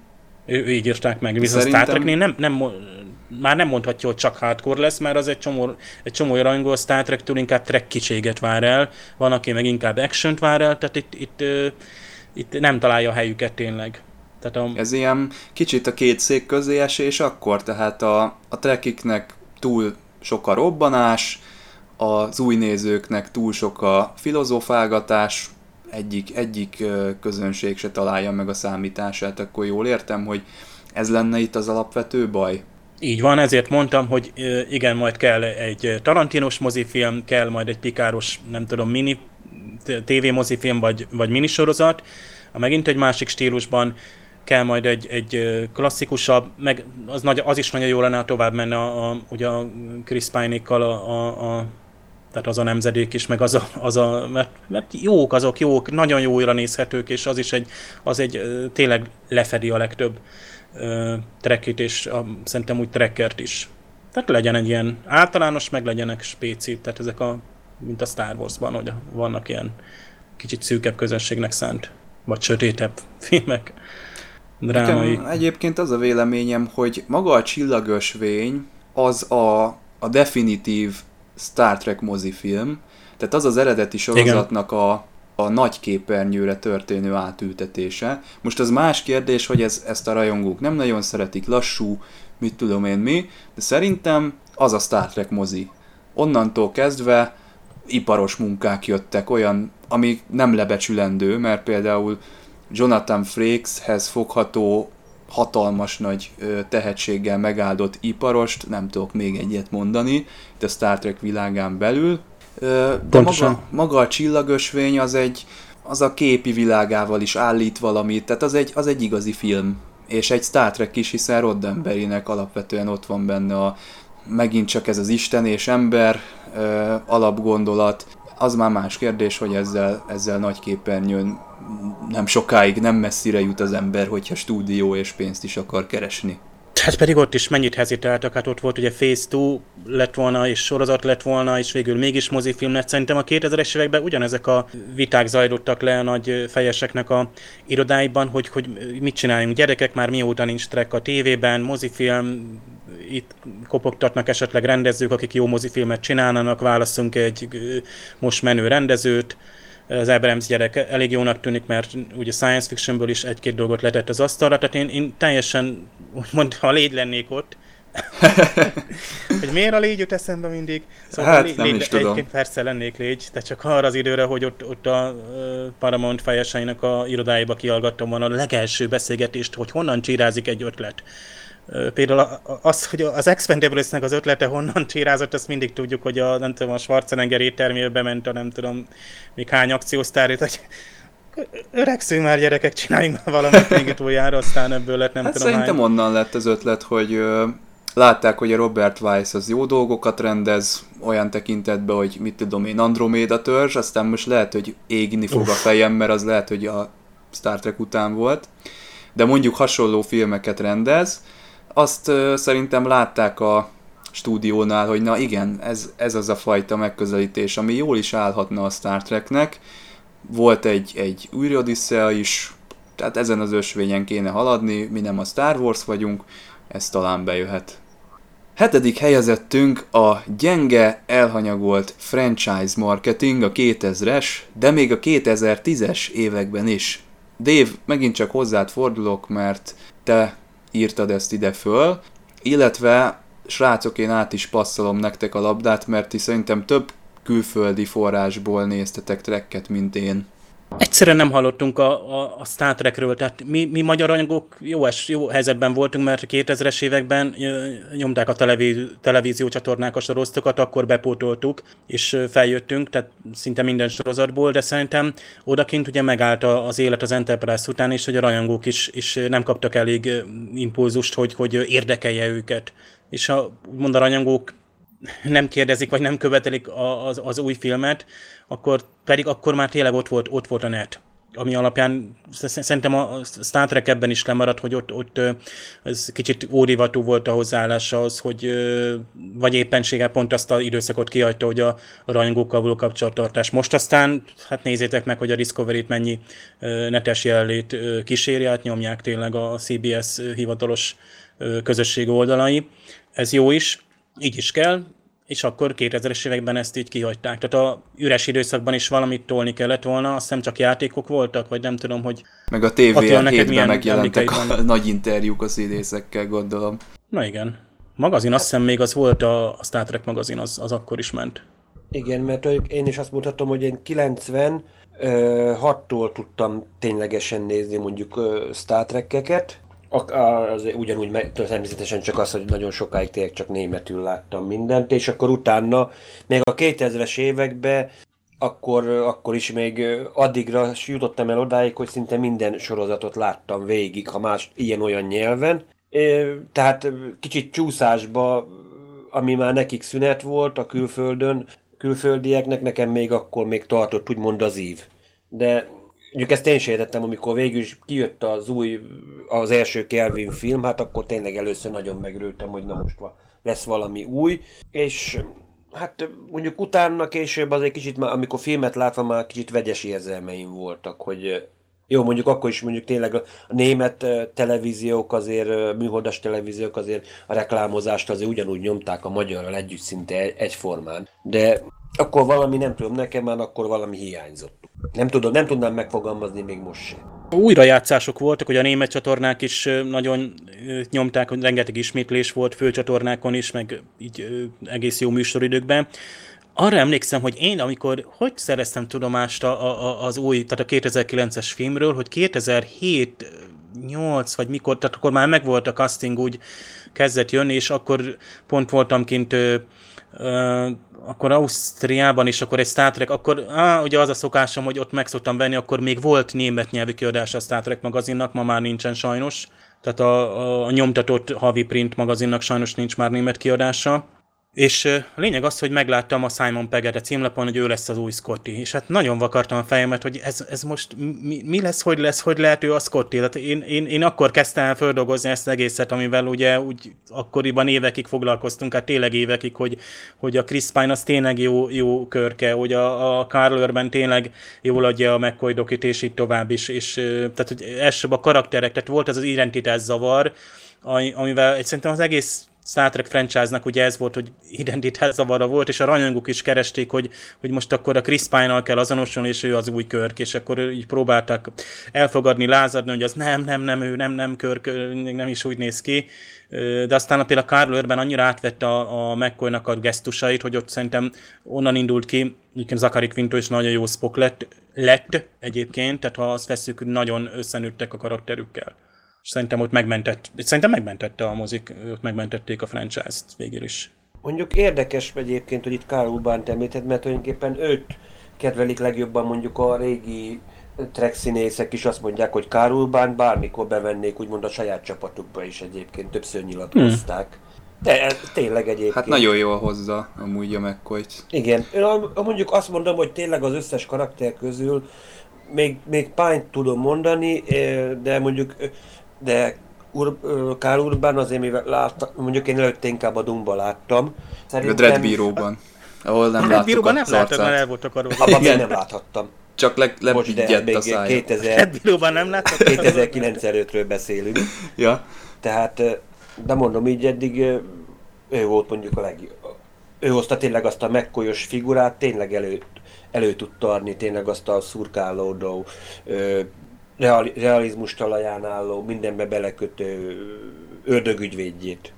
Speaker 5: Ő, ő így írták meg. Viszont
Speaker 3: Szerintem-
Speaker 5: Star Treknél nem, nem, már nem mondhatja, hogy csak hardcore lesz, mert az egy csomó, egy csomó rajongó a Star Trek-től inkább trekkiséget vár el, van, aki meg inkább action vár el, tehát itt, itt, itt nem találja a helyüket tényleg. Tehát a,
Speaker 3: Ez ilyen kicsit a két szék közé esés akkor, tehát a, a trekiknek túl sok a robbanás, az új nézőknek túl sok a filozofálgatás, egyik, egyik közönség se találja meg a számítását, akkor jól értem, hogy ez lenne itt az alapvető baj?
Speaker 5: Így van, ezért mondtam, hogy igen, majd kell egy Tarantinos mozifilm, kell majd egy pikáros, nem tudom, mini TV mozifilm vagy, vagy minisorozat, a megint egy másik stílusban, kell majd egy, egy klasszikusabb, meg az, nagy, az is nagyon jó lenne, ha tovább menne a, a, ugye a Chris Pine-ékkal a, a, a tehát az a nemzedék is, meg az a, az a mert, mert jók azok, jók, nagyon jóra nézhetők, és az is egy, az egy tényleg lefedi a legtöbb ö, trekit, és a, szerintem úgy trekkert is. Tehát legyen egy ilyen általános, meg legyenek spéci, tehát ezek a, mint a Star Wars-ban, hogy vannak ilyen kicsit szűkebb közönségnek szánt, vagy sötétebb [LAUGHS] filmek, drámai.
Speaker 3: Nekem egyébként az a véleményem, hogy maga a csillagösvény az a, a definitív Star Trek mozifilm, tehát az az eredeti sorozatnak a, a nagy képernyőre történő átültetése. Most az más kérdés, hogy ez, ezt a rajongók nem nagyon szeretik, lassú, mit tudom én mi, de szerintem az a Star Trek mozi. Onnantól kezdve iparos munkák jöttek, olyan, ami nem lebecsülendő, mert például Jonathan Frakeshez fogható hatalmas nagy tehetséggel megáldott iparost, nem tudok még egyet mondani, itt a Star Trek világán belül. De
Speaker 5: Pontosan.
Speaker 3: maga, maga a csillagösvény az egy, az a képi világával is állít valamit, tehát az egy, az egy igazi film. És egy Star Trek is, hiszen Roddenberrynek alapvetően ott van benne a megint csak ez az Isten és ember ö, alapgondolat, az már más kérdés, hogy ezzel, ezzel nagy képernyőn nem sokáig, nem messzire jut az ember, hogyha stúdió és pénzt is akar keresni.
Speaker 5: Hát pedig ott is mennyit hezitáltak, hát ott volt ugye Phase 2 lett volna, és sorozat lett volna, és végül mégis mozifilm lett. Szerintem a 2000-es években ugyanezek a viták zajlottak le a nagy fejeseknek a irodáiban, hogy, hogy mit csináljunk. Gyerekek, már mióta nincs track a tévében, mozifilm, itt kopogtatnak esetleg rendezők, akik jó mozifilmet csinálnának, válaszunk egy most menő rendezőt, az Abrams gyerek elég jónak tűnik, mert ugye science fictionből is egy-két dolgot letett az asztalra, tehát én, én teljesen, úgymond, ha légy lennék ott, [LAUGHS] hogy miért a légy jut eszembe mindig?
Speaker 3: Szóval hát, légy, nem légy, is tudom. Egyébként
Speaker 5: persze lennék légy, de csak arra az időre, hogy ott, ott a Paramount fejeseinek a irodájába kiallgattam volna a legelső beszélgetést, hogy honnan csirázik egy ötlet. Például az, hogy az Expendables-nek az ötlete honnan csirázott, azt mindig tudjuk, hogy a, nem tudom, a Schwarzenegger éttermébe ment a nem tudom, még hány akciósztár, hogy öregszünk már gyerekek, csináljunk már valamit még utoljára, aztán ebből lett nem
Speaker 3: hát
Speaker 5: tudom
Speaker 3: szerintem hány. onnan lett az ötlet, hogy ö, látták, hogy a Robert Weiss az jó dolgokat rendez, olyan tekintetben, hogy mit tudom én, Andromeda törzs, aztán most lehet, hogy égni fog Uff. a fejem, mert az lehet, hogy a Star Trek után volt, de mondjuk hasonló filmeket rendez, azt szerintem látták a stúdiónál, hogy na igen, ez, ez az a fajta megközelítés, ami jól is állhatna a Star Treknek. Volt egy, egy új Odyssea is, tehát ezen az ösvényen kéne haladni, mi nem a Star Wars vagyunk, ez talán bejöhet. Hetedik helyezettünk a gyenge, elhanyagolt franchise marketing a 2000-es, de még a 2010-es években is. Dave, megint csak hozzád fordulok, mert te írtad ezt ide föl, illetve srácok, én át is passzolom nektek a labdát, mert ti szerintem több külföldi forrásból néztetek trekket, mint én.
Speaker 5: Egyszerűen nem hallottunk a, a, a Star Trekről, tehát mi, mi magyar anyagok jó, es, jó helyzetben voltunk, mert 2000-es években nyomták a televízió, televíziócsatornák a sorozatokat, akkor bepótoltuk, és feljöttünk, tehát szinte minden sorozatból, de szerintem odakint ugye megállt az élet az Enterprise után, és hogy a rajongók is, is nem kaptak elég impulzust, hogy, hogy érdekelje őket. És a, mond a rajongók nem kérdezik, vagy nem követelik az, az új filmet, akkor pedig akkor már tényleg ott volt, ott volt a net ami alapján szerintem a Star Trek ebben is lemaradt, hogy ott, ott ez kicsit órivatú volt a hozzáállása az, hogy vagy éppenséggel pont azt az időszakot kihagyta, hogy a, rajongókkal való kapcsolattartás. Most aztán, hát nézzétek meg, hogy a Discovery-t mennyi netes jelenlét kíséri, át nyomják tényleg a CBS hivatalos közösség oldalai. Ez jó is, így is kell, és akkor 2000-es években ezt így kihagyták. Tehát a üres időszakban is valamit tolni kellett volna, azt hiszem csak játékok voltak, vagy nem tudom, hogy...
Speaker 3: Meg a tv 7-ben megjelentek a nagy interjúk a színészekkel, gondolom.
Speaker 5: Na igen. Magazin, azt hiszem még az volt a, a Star Trek magazin, az, az akkor is ment.
Speaker 4: Igen, mert én is azt mondhatom, hogy én 90 6-tól tudtam ténylegesen nézni mondjuk Star Trek-eket, az ugyanúgy természetesen csak az, hogy nagyon sokáig tényleg csak németül láttam mindent, és akkor utána, még a 2000-es években akkor, akkor is még addigra jutottam el odáig, hogy szinte minden sorozatot láttam végig, ha más ilyen-olyan nyelven. Tehát kicsit csúszásba, ami már nekik szünet volt a külföldön, külföldieknek, nekem még akkor még tartott úgymond az ív. De Mondjuk ezt én értettem, amikor végül is kijött az új, az első Kelvin film, hát akkor tényleg először nagyon megrőltem, hogy na most lesz valami új, és hát mondjuk utána később azért kicsit már, amikor filmet látva már kicsit vegyes érzelmeim voltak, hogy jó, mondjuk akkor is mondjuk tényleg a német televíziók azért, műholdas televíziók azért a reklámozást azért ugyanúgy nyomták a magyarral együtt szinte egyformán, de akkor valami, nem tudom, nekem már akkor valami hiányzott. Nem, tudom, nem tudnám megfogalmazni még most sem.
Speaker 5: Újrajátszások voltak, hogy a német csatornák is nagyon nyomták, hogy rengeteg ismétlés volt főcsatornákon is, meg így egész jó műsoridőkben. Arra emlékszem, hogy én, amikor hogy szereztem tudomást a, a, az új, tehát a 2009-es filmről, hogy 2007 8 vagy mikor, tehát akkor már megvolt a casting, úgy kezdett jönni, és akkor pont voltam kint akkor Ausztriában is, akkor egy Star Trek, akkor á, ugye az a szokásom, hogy ott meg szoktam venni, akkor még volt német nyelvű kiadása a Star Trek magazinnak, ma már nincsen sajnos. Tehát a, a, a nyomtatott havi print magazinnak sajnos nincs már német kiadása. És a lényeg az, hogy megláttam a Simon Pegget a címlapon, hogy ő lesz az új Scotty, és hát nagyon vakartam a fejemet, hogy ez, ez most mi, mi, lesz, hogy lesz, hogy lehet ő a Scotty. Tehát én, én, én akkor kezdtem el földolgozni ezt az egészet, amivel ugye úgy akkoriban évekig foglalkoztunk, hát tényleg évekig, hogy, hogy a Chris Pine az tényleg jó, jó körke, hogy a, a Carl Urban tényleg jól adja a McCoy dokit, és így tovább is, és tehát hogy elsőbb a karakterek, tehát volt ez az identitás zavar, amivel szerintem az egész Star Trek franchise-nak ugye ez volt, hogy zavara volt, és a rajongók is keresték, hogy, hogy most akkor a Chris Pine-nal kell azonosulni, és ő az új körk, és akkor így próbáltak elfogadni, lázadni, hogy az nem, nem, nem, ő nem, nem körk, nem is úgy néz ki. De aztán például Carl Urban annyira átvette a, a mccoy a gesztusait, hogy ott szerintem onnan indult ki, egyébként Zachary Quinto is nagyon jó Spock lett, lett egyébként, tehát ha azt veszük, nagyon összenőttek a karakterükkel és szerintem ott megmentett, szerintem megmentette a mozik, ott megmentették a franchise-t végül is.
Speaker 4: Mondjuk érdekes egyébként, hogy itt Karl Urban említett, mert tulajdonképpen őt kedvelik legjobban mondjuk a régi track színészek is azt mondják, hogy Karl Urban bármikor bevennék úgymond a saját csapatukba is egyébként, többször nyilatkozták. Hmm. De tényleg egyébként.
Speaker 3: Hát nagyon jól hozza amúgy a mccoy
Speaker 4: Igen, én mondjuk azt mondom, hogy tényleg az összes karakter közül még, még Pine-t tudom mondani, de mondjuk de Ur, Kál Urban azért, mivel látta, mondjuk én előtte inkább a Dumba láttam.
Speaker 3: Szerintem... A Dreadbíróban, ahol nem láttuk
Speaker 5: Dreadbíróban nem láttam, mert el voltak
Speaker 4: arról. Abban még nem láthattam.
Speaker 3: Csak le, lebigyedt a szája.
Speaker 4: 2000, Dreadbíróban
Speaker 5: nem láttam.
Speaker 4: 2009 előttről beszélünk.
Speaker 3: ja.
Speaker 4: Tehát, de mondom így eddig, ő volt mondjuk a legjobb. Ő hozta tényleg azt a megkolyos figurát, tényleg elő, elő tudta adni tényleg azt a szurkálódó, reali, realizmus talaján álló, mindenbe belekötő ördögügyvédjét.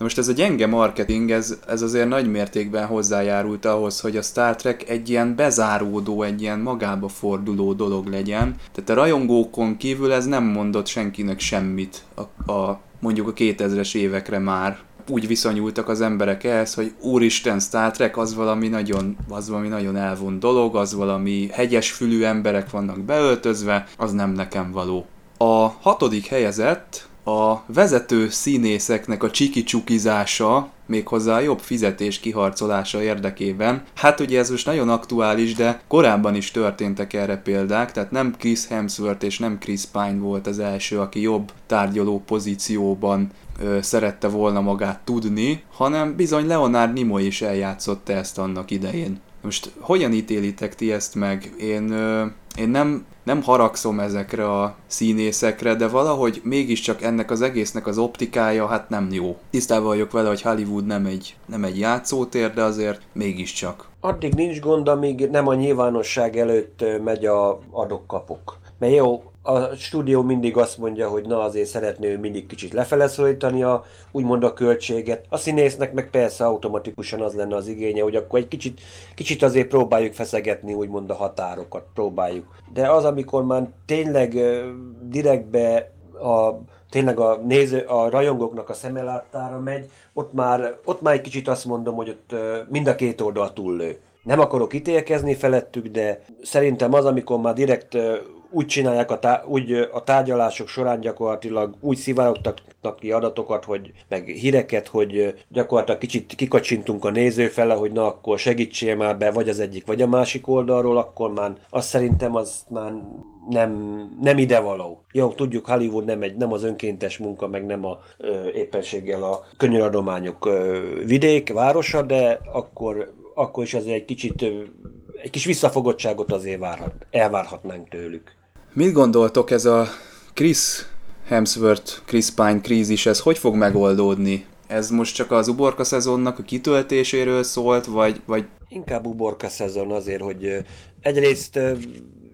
Speaker 3: Na most ez a gyenge marketing, ez, ez azért nagy mértékben hozzájárult ahhoz, hogy a Star Trek egy ilyen bezáródó, egy ilyen magába forduló dolog legyen. Tehát a rajongókon kívül ez nem mondott senkinek semmit a, a mondjuk a 2000-es évekre már úgy viszonyultak az emberek ehhez, hogy úristen Star Trek az valami nagyon, az valami nagyon elvont dolog, az valami hegyes fülű emberek vannak beöltözve, az nem nekem való. A hatodik helyezett a vezető színészeknek a csiki-csukizása, méghozzá a jobb fizetés kiharcolása érdekében. Hát ugye ez most nagyon aktuális, de korábban is történtek erre példák, tehát nem Chris Hemsworth és nem Chris Pine volt az első, aki jobb tárgyaló pozícióban ö, szerette volna magát tudni, hanem bizony Leonard Nimoy is eljátszotta ezt annak idején. Most hogyan ítélitek ti ezt meg? Én, ö, én nem, nem haragszom ezekre a színészekre, de valahogy mégiscsak ennek az egésznek az optikája hát nem jó. Tisztában vagyok vele, hogy Hollywood nem egy, nem egy játszótér, de azért mégiscsak.
Speaker 4: Addig nincs gond, amíg nem a nyilvánosság előtt megy a adok-kapok. Mert jó, a stúdió mindig azt mondja, hogy na azért szeretné ő mindig kicsit lefele szólítani a, úgymond a költséget. A színésznek meg persze automatikusan az lenne az igénye, hogy akkor egy kicsit, kicsit azért próbáljuk feszegetni úgymond a határokat, próbáljuk. De az, amikor már tényleg direktbe a tényleg a néző, a rajongóknak a szemelátára megy, ott már, ott már egy kicsit azt mondom, hogy ott mind a két oldal túllő. Nem akarok ítélkezni felettük, de szerintem az, amikor már direkt úgy csinálják a, tá- úgy a tárgyalások során gyakorlatilag úgy szivárogtak ki adatokat, hogy meg híreket, hogy gyakorlatilag kicsit kikacsintunk a néző fele, hogy na akkor segítsél már be, vagy az egyik, vagy a másik oldalról, akkor már azt szerintem az már nem, nem idevaló. Jó, tudjuk, Hollywood nem, egy, nem az önkéntes munka, meg nem a ö, éppenséggel a könyöradományok vidék, városa, de akkor, akkor is azért egy kicsit ö, egy kis visszafogottságot azért várhat, elvárhatnánk tőlük.
Speaker 3: Mit gondoltok ez a Chris Hemsworth, Chris Pine krízis, ez hogy fog megoldódni? Ez most csak az uborka szezonnak a kitöltéséről szólt, vagy... vagy...
Speaker 4: Inkább uborka szezon azért, hogy egyrészt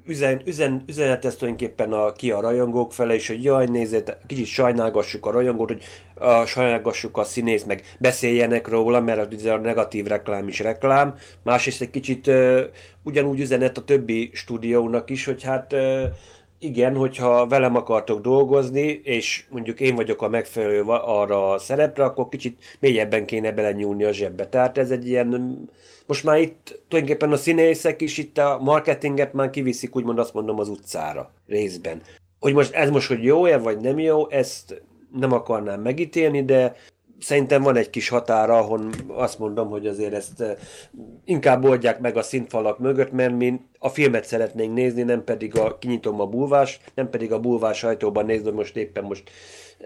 Speaker 4: üzen, üzen, üzenet tulajdonképpen a, ki a rajongók fele, és hogy jaj, nézzét, kicsit sajnálgassuk a rajongót, hogy a, sajnálgassuk a színész, meg beszéljenek róla, mert az a negatív reklám is reklám. Másrészt egy kicsit uh, ugyanúgy üzenet a többi stúdiónak is, hogy hát uh, igen, hogyha velem akartok dolgozni, és mondjuk én vagyok a megfelelő arra a szerepre, akkor kicsit mélyebben kéne belenyúlni a zsebbe. Tehát ez egy ilyen most már itt tulajdonképpen a színészek is itt a marketinget már kiviszik, úgymond azt mondom, az utcára részben. Hogy most ez most, hogy jó-e vagy nem jó, ezt nem akarnám megítélni, de szerintem van egy kis határa, ahol azt mondom, hogy azért ezt inkább oldják meg a színfalak mögött, mert mi a filmet szeretnénk nézni, nem pedig a, kinyitom a bulvás, nem pedig a bulvás sajtóban nézni, most éppen most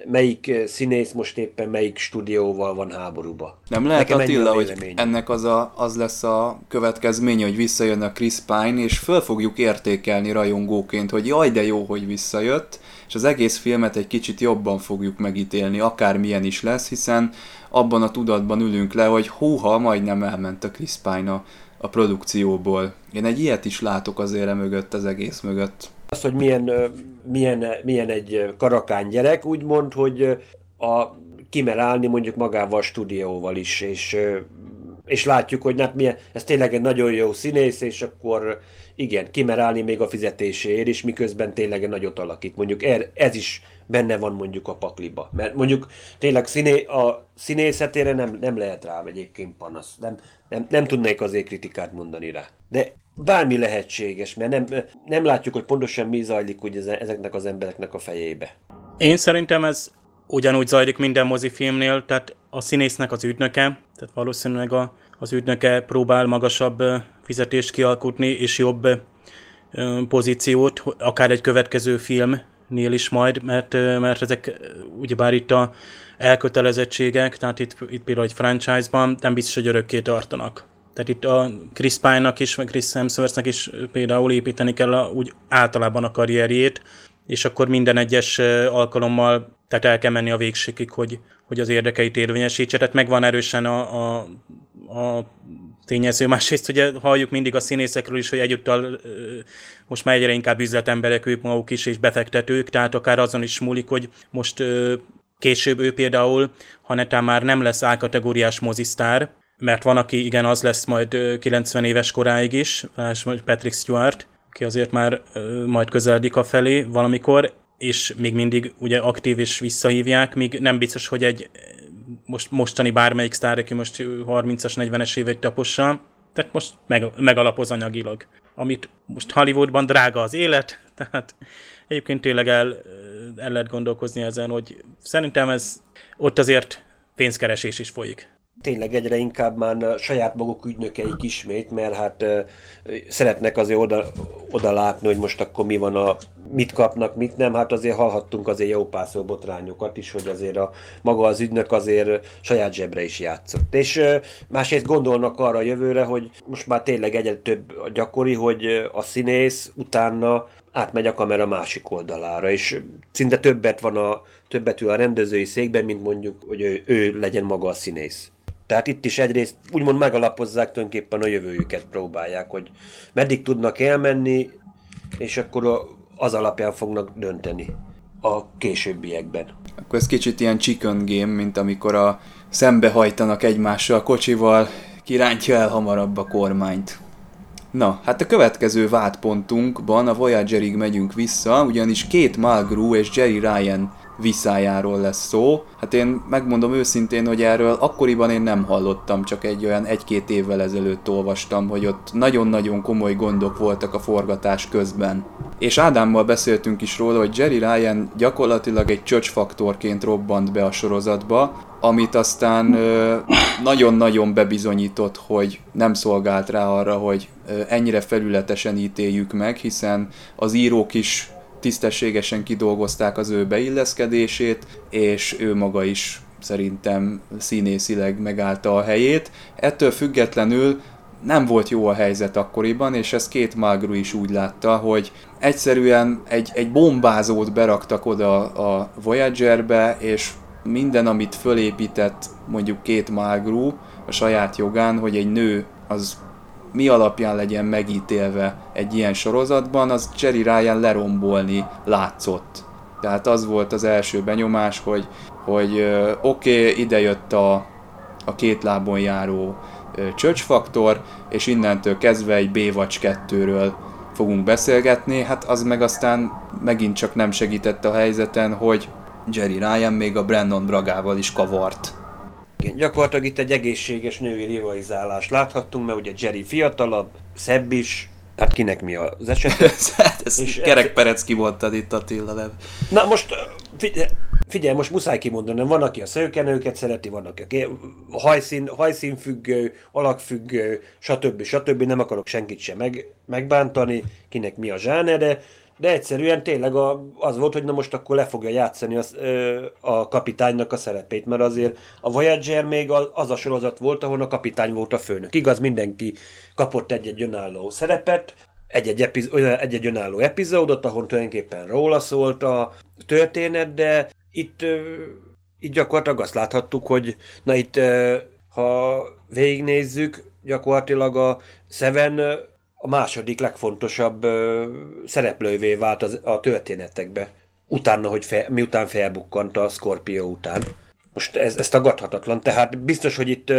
Speaker 4: melyik színész most éppen melyik stúdióval van háborúba.
Speaker 3: Nem lehet Nekem Attila, hogy ennek az, a, az lesz a következménye, hogy visszajön a Chris Pine, és föl fogjuk értékelni rajongóként, hogy jaj, de jó, hogy visszajött, és az egész filmet egy kicsit jobban fogjuk megítélni, akármilyen is lesz, hiszen abban a tudatban ülünk le, hogy húha, majdnem elment a Chris Pine a, a produkcióból. Én egy ilyet is látok azért mögött, az egész mögött.
Speaker 4: Az, hogy milyen, milyen, milyen egy karakán gyerek, úgymond, hogy a, kimer állni mondjuk magával a stúdióval is, és, és látjuk, hogy hát milyen, ez tényleg egy nagyon jó színész, és akkor igen, kimer állni még a fizetéséért is, miközben tényleg nagyot alakít. Mondjuk er, ez is benne van mondjuk a pakliba. Mert mondjuk tényleg színé, a színészetére nem, nem lehet rá egyébként panasz. Nem, nem, nem tudnék azért kritikát mondani rá. De bármi lehetséges, mert nem, nem látjuk, hogy pontosan mi zajlik ugye ezeknek az embereknek a fejébe.
Speaker 5: Én szerintem ez ugyanúgy zajlik minden mozifilmnél, tehát a színésznek az ügynöke, tehát valószínűleg a, az ügynöke próbál magasabb fizetést kialkutni, és jobb pozíciót, akár egy következő filmnél is majd, mert, mert ezek ugyebár itt a elkötelezettségek, tehát itt, itt például egy franchise-ban nem biztos, hogy örökké tartanak. Tehát itt a Chris Pine-nak is, meg Chris Hemsworth-nak is például építeni kell a, úgy általában a karrierjét, és akkor minden egyes alkalommal tehát el kell menni a végségig, hogy, hogy az érdekeit érvényesítse. Tehát megvan erősen a, a, a tényező. Másrészt ugye halljuk mindig a színészekről is, hogy egyúttal most már egyre inkább üzletemberek ők maguk is, és befektetők, tehát akár azon is múlik, hogy most később ő például, ha netán már nem lesz A-kategóriás mozisztár, mert van, aki igen, az lesz majd 90 éves koráig is, Patrick Stewart, aki azért már majd közeledik a felé valamikor, és még mindig ugye aktív és visszahívják, míg nem biztos, hogy egy most, mostani bármelyik sztár, aki most 30-as, 40-es éveit tapossa, tehát most meg, megalapoz anyagilag. Amit most Hollywoodban drága az élet, [LAUGHS] tehát egyébként tényleg el, el lehet gondolkozni ezen, hogy szerintem ez ott azért pénzkeresés is folyik
Speaker 4: tényleg egyre inkább már saját maguk ügynökeik ismét, mert hát szeretnek azért oda, oda látni, hogy most akkor mi van a, mit kapnak, mit nem, hát azért hallhattunk azért jó pászol botrányokat is, hogy azért a maga az ügynök azért saját zsebre is játszott. És másrészt gondolnak arra a jövőre, hogy most már tényleg egyre több a gyakori, hogy a színész utána átmegy a kamera másik oldalára, és szinte többet van a többet ül a rendezői székben, mint mondjuk, hogy ő, ő legyen maga a színész. Tehát itt is egyrészt úgymond megalapozzák tulajdonképpen a jövőjüket próbálják, hogy meddig tudnak elmenni, és akkor az alapján fognak dönteni a későbbiekben.
Speaker 3: Akkor ez kicsit ilyen chicken game, mint amikor a szembehajtanak egymással a kocsival, kirántja el hamarabb a kormányt. Na, hát a következő vádpontunkban a Voyagerig megyünk vissza, ugyanis két Malgru és Jerry Ryan viszájáról lesz szó. Hát én megmondom őszintén, hogy erről akkoriban én nem hallottam, csak egy olyan egy-két évvel ezelőtt olvastam, hogy ott nagyon-nagyon komoly gondok voltak a forgatás közben. És Ádámmal beszéltünk is róla, hogy Jerry Ryan gyakorlatilag egy csöcsfaktorként robbant be a sorozatba, amit aztán nagyon-nagyon bebizonyított, hogy nem szolgált rá arra, hogy ennyire felületesen ítéljük meg, hiszen az írók is tisztességesen kidolgozták az ő beilleszkedését, és ő maga is szerintem színészileg megállta a helyét. Ettől függetlenül nem volt jó a helyzet akkoriban, és ezt két Magru is úgy látta, hogy egyszerűen egy, egy bombázót beraktak oda a Voyagerbe, és minden, amit fölépített mondjuk két Magru a saját jogán, hogy egy nő az mi alapján legyen megítélve egy ilyen sorozatban, az Jerry Ryan lerombolni látszott. Tehát az volt az első benyomás, hogy, hogy oké, okay, ide jött a, a két lábon járó csöcsfaktor, és innentől kezdve egy B-vacs 2-ről fogunk beszélgetni, hát az meg aztán megint csak nem segített a helyzeten, hogy Jerry Ryan még a Brandon Bragával is kavart
Speaker 4: gyakorlatilag itt egy egészséges női rivalizálást láthattunk, mert ugye Jerry fiatalabb, szebb is, hát kinek mi az eset? [LAUGHS]
Speaker 3: hát ez és Kerek Perec kimondtad itt Attila, nem?
Speaker 4: Na most figyelj, figyelj, most muszáj kimondanom, van, aki a szőkenőket szereti, van, aki a hajszín, hajszínfüggő, alakfüggő, stb. stb. Nem akarok senkit sem meg, megbántani, kinek mi a zsánere, de egyszerűen tényleg az volt, hogy na most akkor le fogja játszani az, ö, a kapitánynak a szerepét, mert azért a Voyager még az a sorozat volt, ahol a kapitány volt a főnök. Igaz, mindenki kapott egy-egy önálló szerepet, egy-egy, epiz- egy-egy önálló epizódot, ahol tulajdonképpen róla szólt a történet, de itt, itt gyakorlatilag azt láthattuk, hogy na itt, ha végignézzük, gyakorlatilag a Seven a második legfontosabb szereplővé vált az, a történetekbe. Utána, hogy fe, miután felbukkant a Scorpio után. Most ez, ez tagadhatatlan, tehát biztos, hogy itt,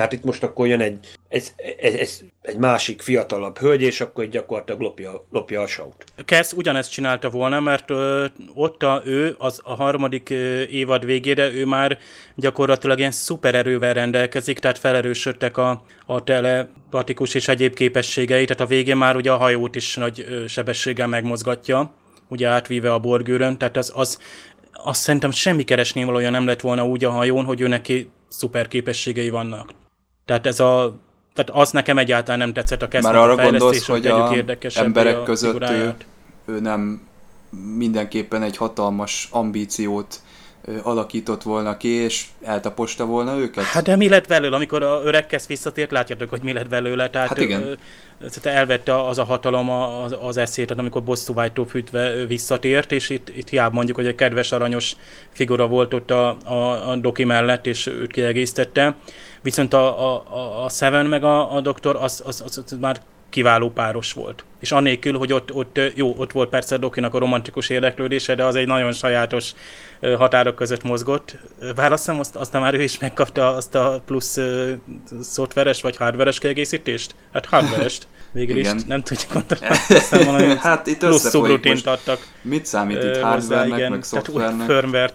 Speaker 4: tehát itt most akkor jön egy, egy, egy, egy, egy másik fiatalabb hölgy, és akkor gyakorlatilag lopja, lopja a saut.
Speaker 5: Kesz ugyanezt csinálta volna, mert ö, ott a, ő az a harmadik ö, évad végére ő már gyakorlatilag ilyen szupererővel rendelkezik, tehát felerősödtek a, a telepatikus és egyéb képességei, tehát a végén már ugye a hajót is nagy ö, sebességgel megmozgatja ugye átvíve a borgőrön, tehát az, az azt szerintem semmi keresnévalója nem lett volna úgy a hajón, hogy ő neki szuper képességei vannak. Tehát ez a tehát az nekem egyáltalán nem tetszett a kezdet
Speaker 3: Már arra gondolsz, hogy a emberek a között ő, ő nem mindenképpen egy hatalmas ambíciót alakított volna ki, és eltaposta volna őket?
Speaker 5: Hát de mi lett belőle, amikor a öreg kezd visszatért, látjátok, hogy mi lett belőle. Tehát
Speaker 3: hát igen. Ő,
Speaker 5: elvette az a hatalom az, az eszét, tehát amikor bosszúvágytól fűtve visszatért, és itt, itt hiába mondjuk, hogy egy kedves, aranyos figura volt ott a, a, a doki mellett, és őt kiegészítette. Viszont a, a, a Seven meg a, a doktor, az, az, az, az már kiváló páros volt. És annélkül, hogy ott, ott jó, ott volt persze Dokinak a romantikus érdeklődése, de az egy nagyon sajátos határok között mozgott. Bár azt hiszem, azt, aztán már ő is megkapta azt a plusz uh, szoftveres vagy hardveres kiegészítést? Hát hardverest. [LAUGHS] Végül Igen. is nem tudjuk mondani. [LAUGHS] [LAUGHS]
Speaker 3: hát itt plusz szubrutint adtak. Mit számít itt hardvernek, meg szoftvernek?
Speaker 5: firmware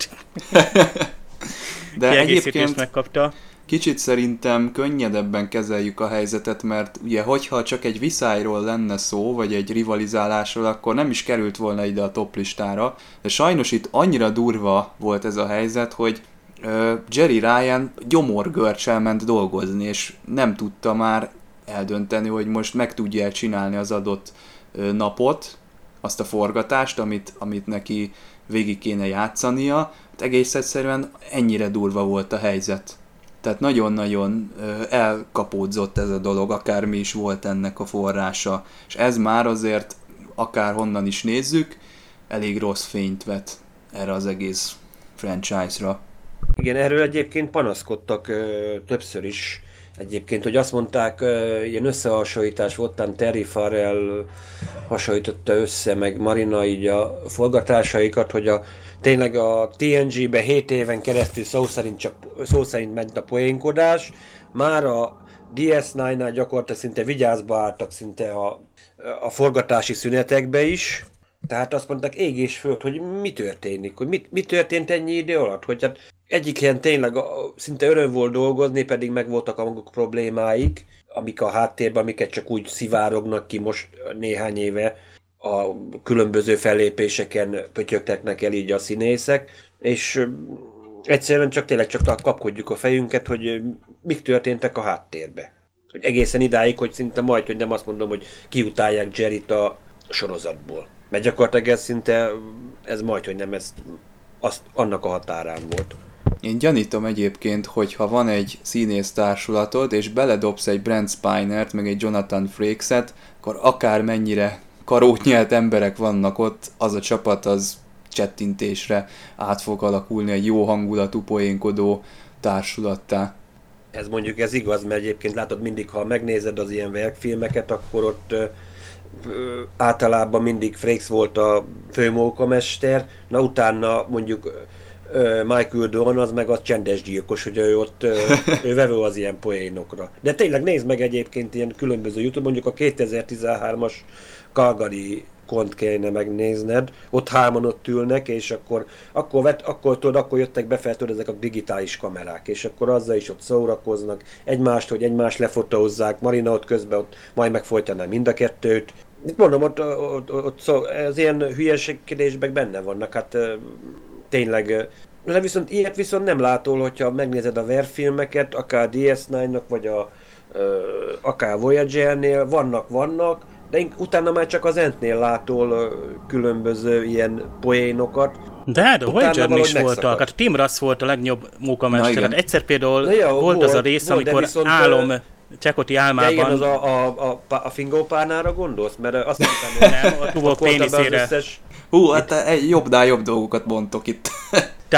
Speaker 5: De egyébként megkapta.
Speaker 3: Kicsit szerintem könnyedebben kezeljük a helyzetet, mert ugye hogyha csak egy viszályról lenne szó, vagy egy rivalizálásról, akkor nem is került volna ide a toplistára, de sajnos itt annyira durva volt ez a helyzet, hogy Jerry Ryan gyomorgörcsel ment dolgozni, és nem tudta már eldönteni, hogy most meg tudja csinálni az adott napot, azt a forgatást, amit, amit neki végig kéne játszania. Hát egész egyszerűen ennyire durva volt a helyzet. Tehát nagyon-nagyon elkapódzott ez a dolog, akármi is volt ennek a forrása. És ez már azért, akár honnan is nézzük, elég rossz fényt vet erre az egész franchise-ra.
Speaker 4: Igen, erről egyébként panaszkodtak ö, többször is. Egyébként, hogy azt mondták, ö, ilyen összehasonlítás volt, tam Terry Farrell hasonlította össze, meg Marina így a forgatásaikat, hogy a tényleg a TNG-be 7 éven keresztül szó szerint, csak, szó szerint ment a poénkodás, már a DS9-nál gyakorlatilag szinte vigyázba álltak szinte a, a forgatási szünetekbe is, tehát azt mondták ég és föld, hogy mi történik, hogy mit, mi történt ennyi idő alatt, hogy hát egyik helyen tényleg szinte öröm volt dolgozni, pedig meg voltak a maguk problémáik, amik a háttérben, amiket csak úgy szivárognak ki most néhány éve, a különböző fellépéseken pötyögtetnek el így a színészek, és egyszerűen csak tényleg csak kapkodjuk a fejünket, hogy mik történtek a háttérbe. Hogy egészen idáig, hogy szinte majd, hogy nem azt mondom, hogy kiutálják Jerryt a sorozatból. Mert gyakorlatilag ez szinte, ez majd, hogy nem ez azt, annak a határán volt.
Speaker 3: Én gyanítom egyébként, hogy ha van egy színész társulatod, és beledobsz egy Brent Spinert, meg egy Jonathan Frakes-et, akkor akár mennyire karót nyelt emberek vannak ott, az a csapat az csettintésre át fog alakulni egy jó hangulatú poénkodó társulattá.
Speaker 4: Ez mondjuk ez igaz, mert egyébként látod mindig, ha megnézed az ilyen verkfilmeket, akkor ott ö, ö, általában mindig Frakes volt a főmókamester, na utána mondjuk ö, Michael Dorn az meg a csendes gyilkos, hogy ő ott ö, [LAUGHS] ő vevő az ilyen poénokra. De tényleg nézd meg egyébként ilyen különböző YouTube, mondjuk a 2013-as Calgary kont kéne megnézned, ott hárman ott ülnek, és akkor, akkor, vet, akkor, tudod, akkor jöttek be fel, tudod, ezek a digitális kamerák, és akkor azzal is ott szórakoznak, egymást, hogy egymást lefotózzák, Marina ott közben ott majd megfolytaná mind a kettőt. Itt mondom, ott, ott, ott, ott szó, az ilyen hülyeségkedésben benne vannak, hát tényleg de viszont ilyet viszont nem látol, hogyha megnézed a verfilmeket, akár DS9-nak, vagy a, akár Voyager-nél, vannak, vannak, de utána már csak az Entnél látol különböző ilyen poénokat.
Speaker 5: De hát a voyager is voltak, hát Tim Russ volt a legjobb mókamester. Hát egyszer például jó, volt, volt az a rész, volt, amikor viszont, álom, Csekoti álmában...
Speaker 4: Ja, igen, az a, a, a, a fingópárnára gondolsz? Mert azt
Speaker 5: hiszem, [LAUGHS] hogy nem, a tuvok péniszére.
Speaker 3: Összes... Hú, hát egy jobbnál jobb dolgokat mondtok itt.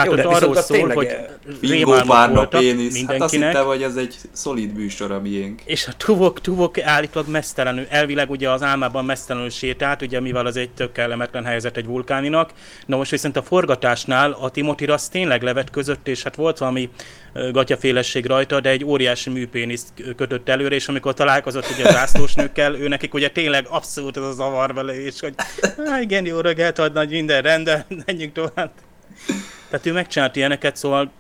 Speaker 5: Tehát Jó, ott arról szól, hogy rémálmok pénisz. mindenkinek. Hát azt
Speaker 3: hittem, hogy ez egy szolid műsor a miénk.
Speaker 5: És a tuvok, tuvok állítólag mesztelenül, elvileg ugye az álmában mesztelenül sétált, ugye mivel az egy tök kellemetlen helyzet egy vulkáninak. Na most viszont a forgatásnál a Timothy az tényleg levet között, és hát volt valami gatyafélesség rajta, de egy óriási műpéniszt kötött előre, és amikor találkozott ugye az nőkkel, [LAUGHS] ő nekik ugye tényleg abszolút ez a zavar vele, és hogy igen, jó reggelt nagy minden rendben, [LAUGHS] menjünk tovább. Tehát ő megcsinált ilyeneket, szóval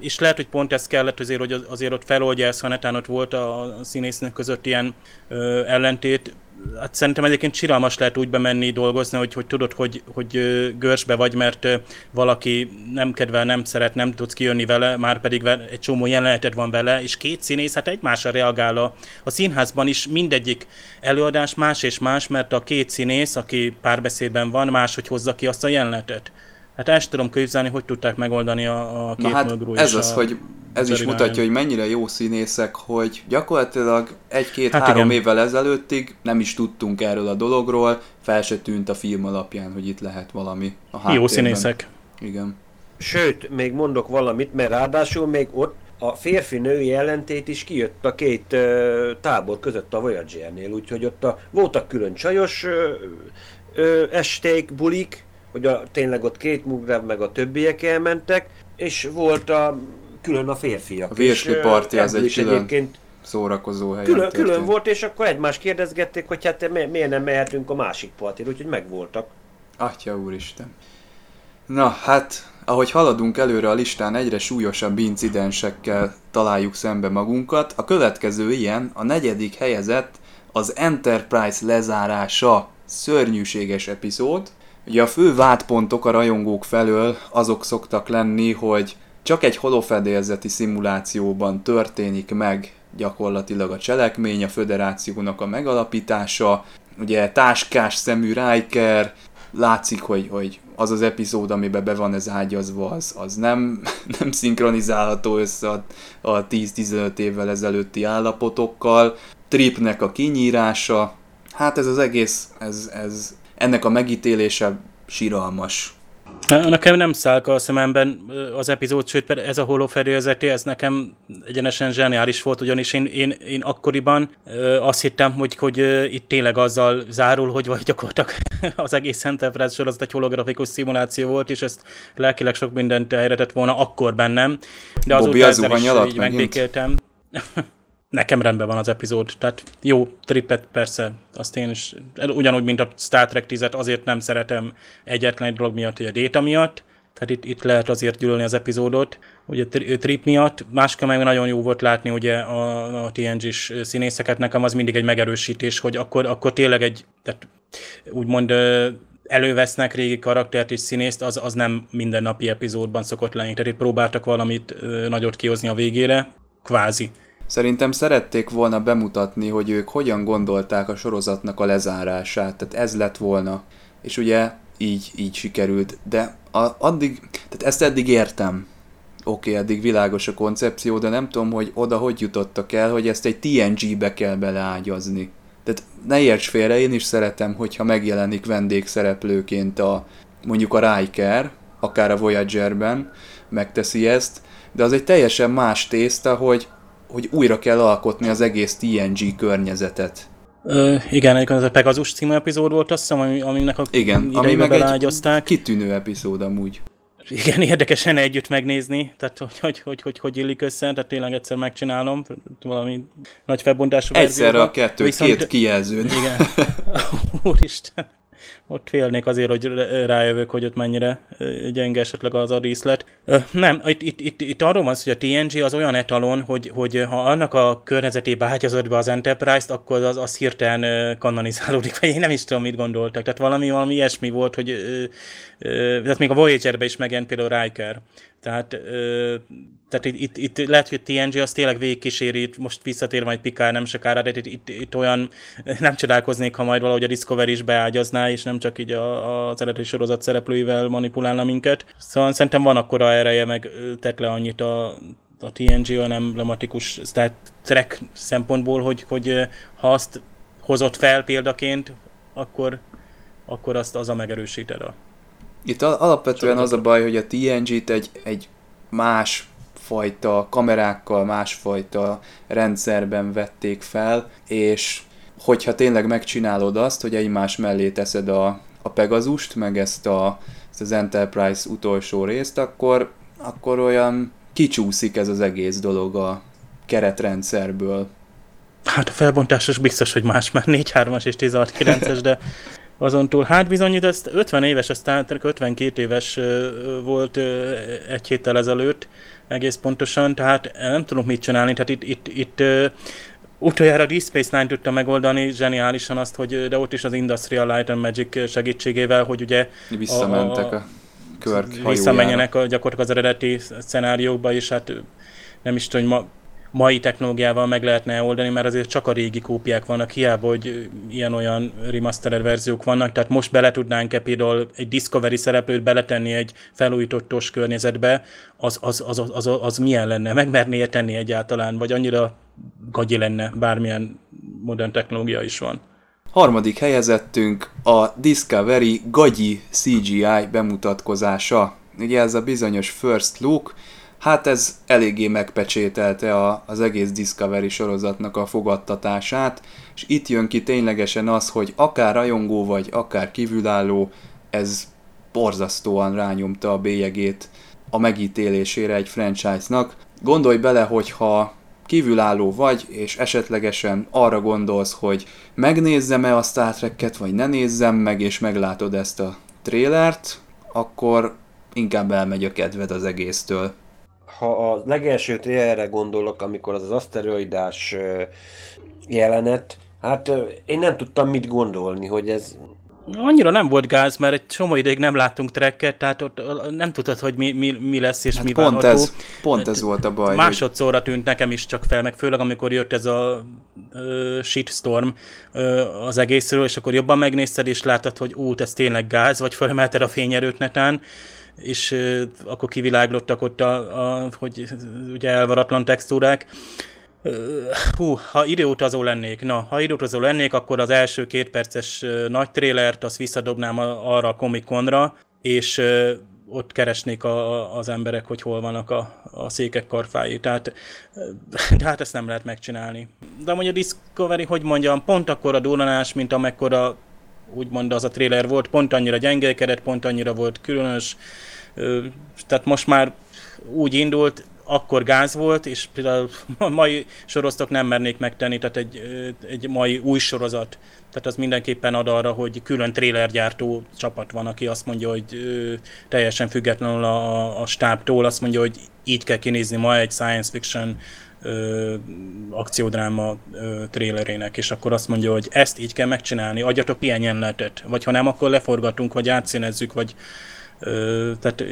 Speaker 5: és lehet, hogy pont ez kellett azért, hogy azért ott feloldja ezt, ha netán ott volt a színésznek között ilyen ö, ellentét. Hát szerintem egyébként csiralmas lehet úgy bemenni dolgozni, hogy, hogy tudod, hogy, hogy görsbe vagy, mert valaki nem kedvel, nem szeret, nem tudsz kijönni vele, már pedig egy csomó jeleneted van vele, és két színész hát egymásra reagál a, a színházban is mindegyik előadás más és más, mert a két színész, aki párbeszédben van, máshogy hozza ki azt a jelenetet. Hát ezt tudom képzelni, hogy tudták megoldani a, a két
Speaker 3: Na hát ez az, hogy ez is mutatja, hogy mennyire jó színészek, hogy gyakorlatilag egy-két-három hát évvel ezelőttig nem is tudtunk erről a dologról, fel se tűnt a film alapján, hogy itt lehet valami
Speaker 5: a háttérben. Jó színészek.
Speaker 3: Igen.
Speaker 4: Sőt, még mondok valamit, mert ráadásul még ott a férfi-női ellentét is kijött a két uh, tábor között a Voyager-nél, úgyhogy ott a, voltak külön csajos uh, uh, esték, bulik, hogy a, tényleg ott két Mugrav meg a többiek elmentek, és volt a, külön a férfiak.
Speaker 3: A Virsli parti az egy külön szórakozó hely.
Speaker 4: Külön, külön volt, és akkor egymást kérdezgették, hogy hát miért nem mehetünk a másik partira, úgyhogy megvoltak.
Speaker 3: Atya úristen. Na, hát, ahogy haladunk előre a listán, egyre súlyosabb incidensekkel találjuk szembe magunkat. A következő ilyen, a negyedik helyezett, az Enterprise lezárása szörnyűséges epizód, Ugye a fő vádpontok a rajongók felől azok szoktak lenni, hogy csak egy holofedélzeti szimulációban történik meg gyakorlatilag a cselekmény, a föderációnak a megalapítása, ugye táskás szemű Riker, látszik, hogy, hogy az az epizód, amiben be van ez ágyazva, az, az nem, [LAUGHS] nem szinkronizálható össze a, a 10-15 évvel ezelőtti állapotokkal. Tripnek a kinyírása, hát ez az egész, ez, ez ennek a megítélése síralmas.
Speaker 5: Nekem nem száll a szememben az epizód, sőt ez a holofedélzeti, ez nekem egyenesen zseniális volt, ugyanis én, én, én akkoriban azt hittem, hogy, hogy itt tényleg azzal zárul, hogy vagy gyakorlatilag [LAUGHS] az egész Enterprise sorozat egy holografikus szimuláció volt, és ezt lelkileg sok mindent elretett volna akkor bennem, de azóta ezzel is így megbékéltem. [LAUGHS] nekem rendben van az epizód. Tehát jó trippet persze, azt én is, ugyanúgy, mint a Star Trek 10 azért nem szeretem egyetlen egy dolog miatt, hogy a déta miatt, tehát itt, itt lehet azért gyűlölni az epizódot, ugye trip miatt. Máskor meg nagyon jó volt látni ugye a, a TNG-s színészeket, nekem az mindig egy megerősítés, hogy akkor, akkor tényleg egy, tehát úgymond elővesznek régi karaktert és színészt, az, az nem mindennapi epizódban szokott lenni. Tehát itt próbáltak valamit nagyot kihozni a végére, kvázi.
Speaker 3: Szerintem szerették volna bemutatni, hogy ők hogyan gondolták a sorozatnak a lezárását, tehát ez lett volna. És ugye így, így sikerült, de a, addig, tehát ezt eddig értem. Oké, okay, eddig világos a koncepció, de nem tudom, hogy oda hogy jutottak el, hogy ezt egy TNG-be kell beleágyazni. Tehát ne érts félre, én is szeretem, hogyha megjelenik vendégszereplőként a mondjuk a Riker, akár a Voyager-ben megteszi ezt, de az egy teljesen más tészta, hogy hogy újra kell alkotni az egész TNG környezetet.
Speaker 5: Ö, igen, egyébként ez a Pegasus című epizód volt, azt hiszem, ami, aminek a
Speaker 3: Igen, ami meg egy kitűnő epizód amúgy.
Speaker 5: Igen, érdekesen együtt megnézni, tehát hogy hogy, hogy, hogy, hogy illik össze, tehát tényleg egyszer megcsinálom, valami nagy felbontású
Speaker 3: Egyszerre a kettő, Viszont, két kijelzőn.
Speaker 5: Igen, [LAUGHS] úristen. Ott félnék azért, hogy rájövök, hogy ott mennyire gyenge esetleg az a díszlet. Nem, itt, itt, itt, itt arról van hogy a TNG az olyan etalon, hogy, hogy ha annak a környezetébe ágyazott be az Enterprise-t, akkor az, az hirtelen kanonizálódik, vagy én nem is tudom, mit gondoltak. Tehát valami, valami ilyesmi volt, hogy tehát még a Voyager-be is megjelent például Riker. Tehát, tehát itt, itt, itt lehet, hogy TNG az tényleg végigkíséri, most visszatér majd Picard nem sokára, de itt, itt, itt, olyan [LAUGHS] nem csodálkoznék, ha majd valahogy a Discovery is beágyazná, és nem csak így a, az eredeti sorozat szereplőivel manipulálna minket. Szóval szerintem van akkora ereje, meg tett le annyit a, a TNG olyan emblematikus tehát track szempontból, hogy, hogy ha azt hozott fel példaként, akkor, akkor azt az a megerősíted a
Speaker 3: itt alapvetően az a baj, hogy a TNG-t egy, egy más fajta kamerákkal, másfajta rendszerben vették fel, és hogyha tényleg megcsinálod azt, hogy egymás mellé teszed a, a Pegazust, meg ezt, a, ezt az Enterprise utolsó részt, akkor, akkor olyan kicsúszik ez az egész dolog a keretrendszerből.
Speaker 5: Hát a felbontásos biztos, hogy más, mert 4-3-as és 16-9-es, de azon túl, hát bizony, de ezt 50 éves, ez Star 52 éves volt egy héttel ezelőtt, egész pontosan, tehát nem tudunk mit csinálni, tehát itt, itt, itt utoljára a Deep Space Nine tudta megoldani zseniálisan azt, hogy de ott is az Industrial Light and Magic segítségével, hogy ugye
Speaker 3: visszamentek a, a Körk
Speaker 5: Visszamenjenek a, gyakorlatilag az eredeti szenáriókba, és hát nem is tudom, hogy ma mai technológiával meg lehetne oldani, mert azért csak a régi kópiák vannak, hiába, hogy ilyen-olyan remastered verziók vannak, tehát most bele tudnánk-e például egy Discovery szereplőt beletenni egy felújítottos környezetbe, az, az, az, az, az, az milyen lenne? Megmerné tenni egyáltalán, vagy annyira gagyi lenne, bármilyen modern technológia is van.
Speaker 3: Harmadik helyezettünk a Discovery gagyi CGI bemutatkozása. Ugye ez a bizonyos First Look, Hát ez eléggé megpecsételte a, az egész Discovery sorozatnak a fogadtatását, és itt jön ki ténylegesen az, hogy akár rajongó vagy, akár kívülálló, ez borzasztóan rányomta a bélyegét a megítélésére egy franchise-nak. Gondolj bele, hogyha kívülálló vagy, és esetlegesen arra gondolsz, hogy megnézzem-e a Star Trek-et, vagy ne nézzem meg, és meglátod ezt a trélert, akkor inkább elmegy a kedved az egésztől
Speaker 4: ha a legelső trailerre gondolok, amikor az az aszteroidás jelenet, hát én nem tudtam mit gondolni, hogy ez
Speaker 5: Annyira nem volt gáz, mert egy csomó ideig nem láttunk trekket, tehát ott nem tudtad, hogy mi, mi, mi lesz és hát mi
Speaker 3: pont ez, pont ez volt a baj.
Speaker 5: Másodszorra hogy... tűnt nekem is csak fel, meg főleg amikor jött ez a uh, shitstorm uh, az egészről, és akkor jobban megnézted, és láttad, hogy út, ez tényleg gáz, vagy felemelted a fényerőt netán, és akkor kiviláglottak ott, a, a, hogy ugye elvaratlan textúrák. Hú, ha időutazó lennék, na, ha időutazó lennék, akkor az első két perces nagy trélert, azt visszadobnám arra a Comic-Conra, és ott keresnék a, az emberek, hogy hol vannak a, a székek karfái. Tehát, de hát ezt nem lehet megcsinálni. De mondja a Discovery, hogy mondjam, pont akkor a durranás, mint amekkora úgymond az a trailer volt, pont annyira gyengélkedett, pont annyira volt különös, tehát most már úgy indult, akkor gáz volt, és például a mai sorozatok nem mernék megtenni, tehát egy, egy mai új sorozat, tehát az mindenképpen ad arra, hogy külön trailergyártó csapat van, aki azt mondja, hogy ö, teljesen függetlenül a, a stábtól, azt mondja, hogy így kell kinézni ma egy science fiction ö, akciódráma ö, trailerének, és akkor azt mondja, hogy ezt így kell megcsinálni, adjatok ilyen jelenetet, vagy ha nem, akkor leforgatunk, vagy átszínezzük, vagy ö, tehát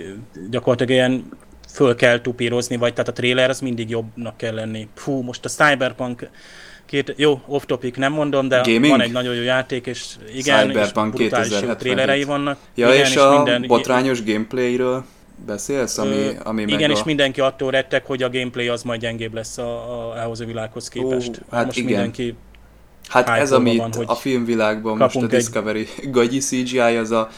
Speaker 5: gyakorlatilag ilyen föl kell tupírozni, vagy tehát a trailer az mindig jobbnak kell lenni. Fú, most a Cyberpunk két, jó, off topic nem mondom, de Gaming? van egy nagyon jó játék, és igen,
Speaker 3: Cyberpunk
Speaker 5: és brutális jó trailerei vannak.
Speaker 3: Ja, igen, és, és a minden, botrányos gameplayről beszélsz, ami, ö, ami
Speaker 5: Igen, meg a... és mindenki attól rettek, hogy a gameplay az majd gyengébb lesz a, a, ahhoz a világhoz képest. Ó,
Speaker 3: hát most igen. mindenki Hát ez, amit van, a filmvilágban most a Discovery egy... [LAUGHS] gagyi CGI, az a,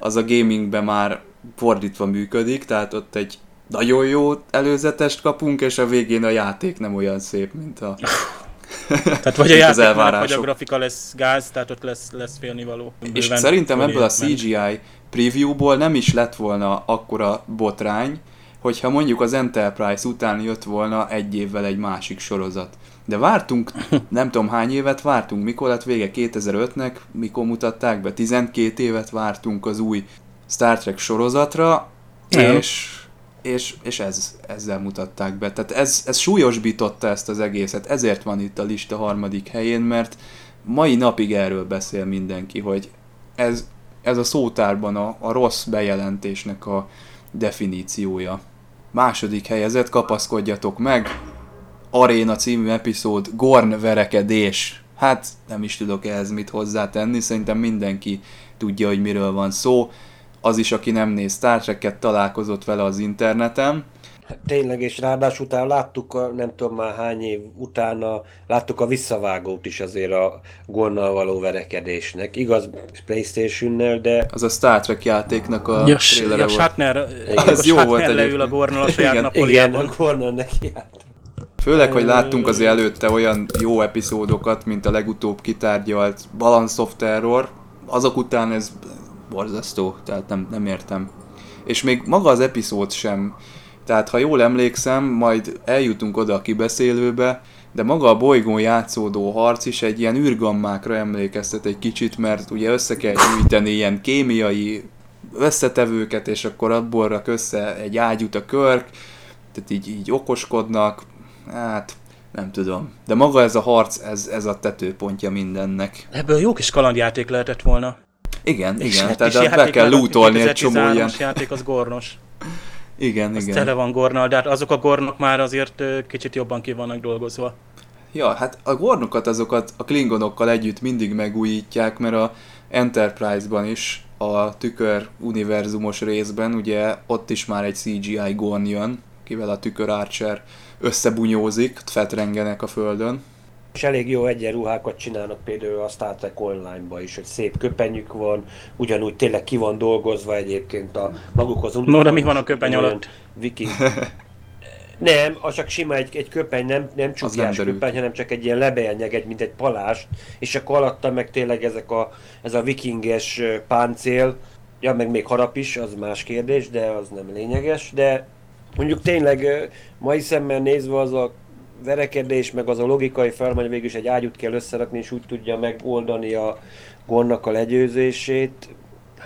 Speaker 3: az a gamingben már fordítva működik, tehát ott egy nagyon jó előzetest kapunk, és a végén a játék nem olyan szép, mint a... [LAUGHS]
Speaker 5: tehát vagy a játék vagy a grafika lesz gáz, tehát ott lesz, lesz félnivaló.
Speaker 3: És szerintem ebből a CGI previewból nem is lett volna akkora botrány, hogyha mondjuk az Enterprise után jött volna egy évvel egy másik sorozat. De vártunk, [LAUGHS] nem tudom hány évet vártunk, mikor lett vége 2005-nek, mikor mutatták be, 12 évet vártunk az új Star Trek sorozatra,
Speaker 5: Nem.
Speaker 3: és, és, és ez, ezzel mutatták be. Tehát ez, ez súlyosbította ezt az egészet, ezért van itt a lista harmadik helyén, mert mai napig erről beszél mindenki, hogy ez, ez a szótárban a, a rossz bejelentésnek a definíciója. Második helyezett, kapaszkodjatok meg, Aréna című epizód, Gorn verekedés. Hát nem is tudok ehhez mit hozzátenni, szerintem mindenki tudja, hogy miről van szó. Az is, aki nem néz Star találkozott vele az interneten.
Speaker 4: Tényleg, és ráadásul utána láttuk, a, nem tudom már hány év utána, láttuk a visszavágót is azért a Gornal való verekedésnek. Igaz, Playstation-nel, de
Speaker 3: Az a Star Trek játéknak a
Speaker 5: Ja,
Speaker 3: trailere
Speaker 5: ja
Speaker 3: volt.
Speaker 5: Shatner,
Speaker 3: Ez jó
Speaker 5: Shatner
Speaker 3: volt
Speaker 5: leül a. Gornal a saját
Speaker 3: Igen.
Speaker 4: igen, a Gornal neki járt.
Speaker 3: Főleg, hogy láttunk azért előtte olyan jó epizódokat, mint a legutóbb kitárgyalt Balance of Terror, azok után ez borzasztó, tehát nem, nem értem. És még maga az epizód sem, tehát ha jól emlékszem, majd eljutunk oda a kibeszélőbe, de maga a bolygón játszódó harc is egy ilyen űrgammákra emlékeztet egy kicsit, mert ugye össze kell gyűjteni ilyen kémiai összetevőket, és akkor abból rak össze egy ágyút a körk, tehát így, így okoskodnak, hát nem tudom. De maga ez a harc, ez, ez a tetőpontja mindennek.
Speaker 5: Ebből jó kis kalandjáték lehetett volna.
Speaker 3: Igen,
Speaker 5: És
Speaker 3: igen,
Speaker 5: hát
Speaker 3: tehát be kell lootolni egy csomó
Speaker 5: 2013-as
Speaker 3: ilyen.
Speaker 5: játék az gornos.
Speaker 3: Igen,
Speaker 5: Az
Speaker 3: igen.
Speaker 5: tele van gornal, de hát azok a gornok már azért kicsit jobban ki vannak dolgozva.
Speaker 3: Ja, hát a gornokat azokat a klingonokkal együtt mindig megújítják, mert a Enterprise-ban is a tükör univerzumos részben, ugye ott is már egy CGI gorn jön, kivel a tükör Archer összebunyózik, fetrengenek a földön.
Speaker 4: És elég jó egyenruhákat csinálnak például a Star Trek Online-ba is, hogy szép köpenyük van, ugyanúgy tényleg ki van dolgozva egyébként a maguk az
Speaker 5: No, de mi van a köpeny alatt?
Speaker 4: Viking. [LAUGHS] Nem, az csak sima egy, egy köpeny, nem, nem csukjás
Speaker 3: derült.
Speaker 4: köpeny, hanem csak egy ilyen lebelnyeg, egy, mint egy palást, és akkor alatta meg tényleg ezek a, ez a vikinges páncél, ja, meg még harap is, az más kérdés, de az nem lényeges, de mondjuk tényleg mai szemmel nézve az a verekedés, meg az a logikai fel, hogy végül is egy ágyút kell összerakni, és úgy tudja megoldani a gondnak a legyőzését.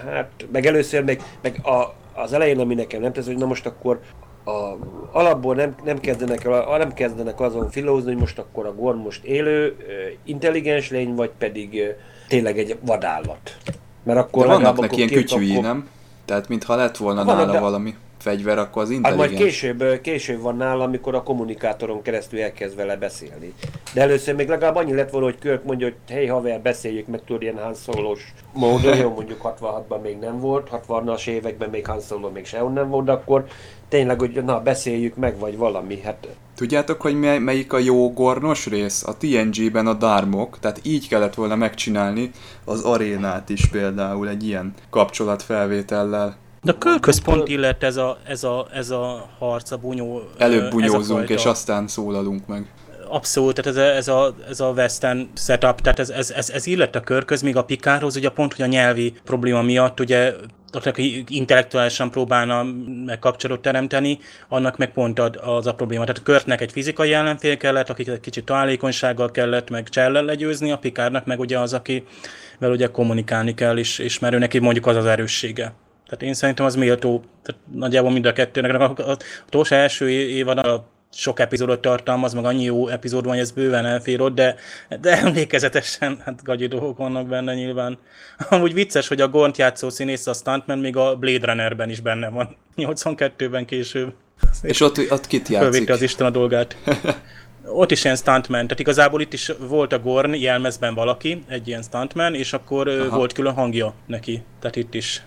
Speaker 4: Hát, meg először, meg, meg a, az elején, ami nekem nem tesz, hogy na most akkor a, alapból nem, nem, kezdenek, el- nem kezdenek azon filózni, hogy most akkor a Gorn most élő, intelligens lény, vagy pedig tényleg egy vadállat. Mert akkor
Speaker 3: De vannak neki ilyen kütyűi, nem? Tehát mintha lett volna
Speaker 4: Vannak,
Speaker 3: nála
Speaker 4: de-
Speaker 3: valami fegyver, akkor az
Speaker 4: Hát majd
Speaker 3: intelligens.
Speaker 4: később, később van nála, amikor a kommunikátoron keresztül elkezd vele beszélni. De először még legalább annyi lett volna, hogy Kirk mondja, hogy hey haver, beszéljük meg, tudod, ilyen Han Solo-s módon, jó, mondjuk 66-ban még nem volt, 60-as években még Han Solo még sehol nem volt, de akkor tényleg, hogy na, beszéljük meg, vagy valami, hát
Speaker 3: Tudjátok, hogy mely, melyik a jó gornos rész? A TNG-ben a Darmok, tehát így kellett volna megcsinálni az arénát is például egy ilyen kapcsolatfelvétellel.
Speaker 5: De a körközpont illet ez a, ez a, ez a harc, a bunyó.
Speaker 3: Előbb bunyózunk,
Speaker 5: fajta-
Speaker 3: és aztán szólalunk meg.
Speaker 5: Abszolút, tehát ez a, ez a, ez a western setup, tehát ez, ez, ez, ez illett a körköz, míg a Pikárhoz ugye pont, hogy a nyelvi probléma miatt ugye aki intellektuálisan próbálna meg kapcsolatot teremteni, annak meg pont ad- az a probléma. Tehát a Körtnek egy fizikai ellenfél kellett, akit egy kicsit találékonysággal kellett, meg csellel legyőzni, a Pikárnak meg ugye az, akivel ugye kommunikálni kell, és, és mert ő neki mondjuk az az erőssége. Tehát én szerintem az méltó, tehát nagyjából mind a kettőnek. A, a, a Tósa első évad a sok epizódot tartalmaz, meg annyi jó epizód van, hogy ez bőven elfér ott, de, de [LAUGHS] emlékezetesen, hát gagyi dolgok vannak benne nyilván. Amúgy vicces, hogy a Gont játszó színész a Stuntman még a Blade Runnerben is benne van. 82-ben később.
Speaker 3: És ott, ott kit játszik?
Speaker 5: Fölvégte az Isten a dolgát. [LAUGHS] Ott is ilyen stuntman, tehát igazából itt is volt a Gorn jelmezben valaki, egy ilyen stuntman, és akkor Aha. volt külön hangja neki. Tehát itt is.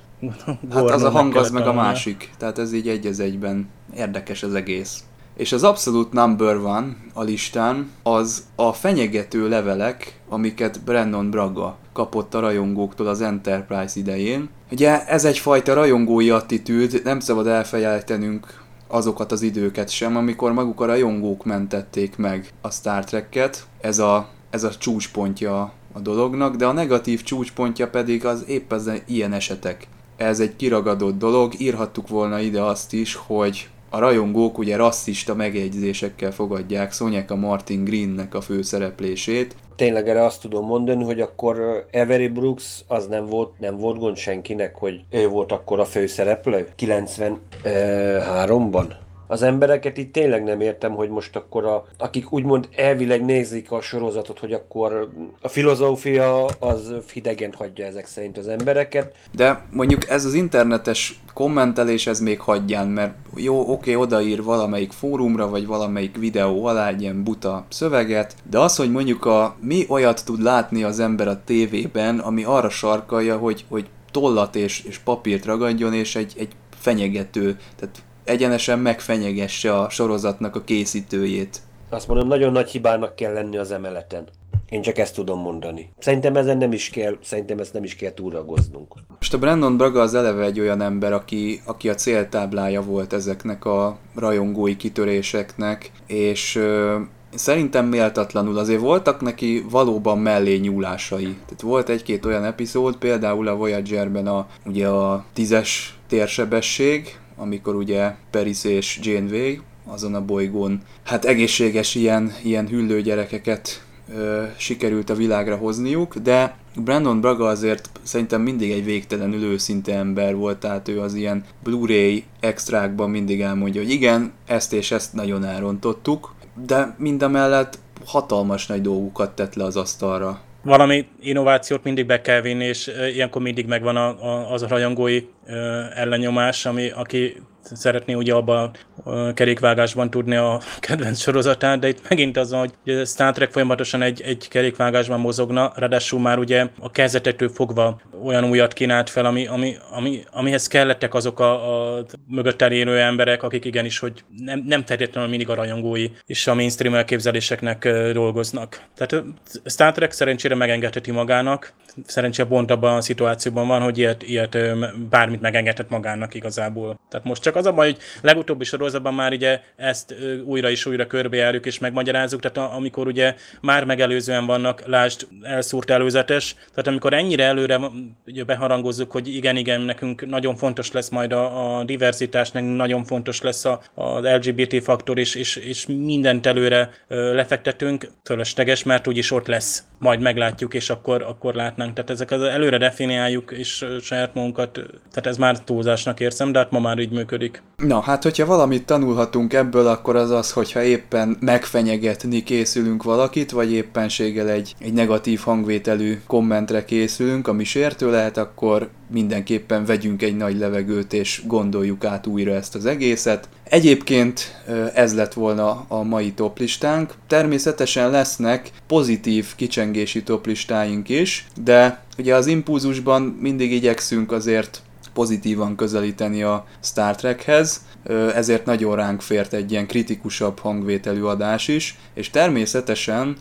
Speaker 3: Hát az a hang az meg a másik. Tehát ez így egy az egyben. Érdekes az egész. És az abszolút number one a listán az a fenyegető levelek, amiket Brennan Braga kapott a rajongóktól az Enterprise idején. Ugye ez egyfajta rajongói attitűd, nem szabad elfelejtenünk azokat az időket sem, amikor maguk a rajongók mentették meg a Star Trek-et. Ez a, ez a csúcspontja a dolognak, de a negatív csúcspontja pedig az épp az ilyen esetek. Ez egy kiragadott dolog, írhattuk volna ide azt is, hogy a rajongók ugye rasszista megjegyzésekkel fogadják Sonyeka Martin Greennek a főszereplését.
Speaker 4: Tényleg erre azt tudom mondani, hogy akkor Avery Brooks az nem volt, nem volt gond senkinek, hogy ő volt akkor a főszereplő? 93-ban az embereket itt tényleg nem értem, hogy most akkor a, akik úgymond elvileg nézik a sorozatot, hogy akkor a filozófia az hidegen hagyja ezek szerint az embereket.
Speaker 3: De mondjuk ez az internetes kommentelés ez még hagyján, mert jó, oké, odaír valamelyik fórumra, vagy valamelyik videó alá egy ilyen buta szöveget, de az, hogy mondjuk a mi olyat tud látni az ember a tévében, ami arra sarkalja, hogy, hogy tollat és, és papírt ragadjon, és egy, egy fenyegető, tehát egyenesen megfenyegesse a sorozatnak a készítőjét.
Speaker 4: Azt mondom, nagyon nagy hibának kell lenni az emeleten. Én csak ezt tudom mondani. Szerintem ezen nem is kell, szerintem ezt nem is kell túragoznunk.
Speaker 3: Most a Brandon Braga az eleve egy olyan ember, aki, aki a céltáblája volt ezeknek a rajongói kitöréseknek, és ö, szerintem méltatlanul azért voltak neki valóban mellé nyúlásai. Tehát volt egy-két olyan epizód, például a Voyager-ben a, ugye a tízes térsebesség, amikor ugye Peris és Janeway azon a bolygón, hát egészséges ilyen, ilyen hüllő gyerekeket ö, sikerült a világra hozniuk, de Brandon Braga azért szerintem mindig egy végtelenül őszinte ember volt, tehát ő az ilyen Blu-ray extrákban mindig elmondja, hogy igen, ezt és ezt nagyon elrontottuk, de mindemellett hatalmas nagy dolgokat tett le az asztalra
Speaker 5: valami innovációt mindig be kell vinni, és ilyenkor mindig megvan a, a, az a rajongói ellenyomás, ami, aki szeretné ugye abban a kerékvágásban tudni a [LAUGHS] kedvenc sorozatát, de itt megint az, hogy Star Trek folyamatosan egy, egy kerékvágásban mozogna, ráadásul már ugye a kezdetektől fogva olyan újat kínált fel, ami, ami, ami, amihez kellettek azok a, a mögött elérő emberek, akik igenis, hogy nem, nem feltétlenül mindig a rajongói és a mainstream elképzeléseknek dolgoznak. Tehát Star Trek szerencsére megengedheti magának, szerencsére pont abban a szituációban van, hogy ilyet, ilyet bármit megengedhet magának igazából. Tehát most csak az a baj, hogy legutóbbi sorozatban már ugye ezt újra és újra körbejárjuk és megmagyarázzuk, tehát amikor ugye már megelőzően vannak, lásd, elszúrt előzetes, tehát amikor ennyire előre ugye beharangozzuk, hogy igen, igen, nekünk nagyon fontos lesz majd a, a diverzitás, nekünk nagyon fontos lesz a, az LGBT faktor, és, és, és mindent előre lefektetünk, fölösleges, mert úgyis ott lesz, majd meglátjuk, és akkor, akkor látnánk. Tehát ezek az előre definiáljuk, és saját magunkat, tehát ez már túlzásnak érzem, de hát ma már így működik.
Speaker 3: Na, hát hogyha valamit tanulhatunk ebből, akkor az az, hogyha éppen megfenyegetni készülünk valakit, vagy éppenséggel egy, egy negatív hangvételű kommentre készülünk, ami sértő lehet, akkor mindenképpen vegyünk egy nagy levegőt, és gondoljuk át újra ezt az egészet. Egyébként ez lett volna a mai toplistánk. Természetesen lesznek pozitív kicsengési toplistáink is, de ugye az impulzusban mindig igyekszünk azért pozitívan közelíteni a Star Trekhez, ezért nagyon ránk fért egy ilyen kritikusabb hangvételű adás is, és természetesen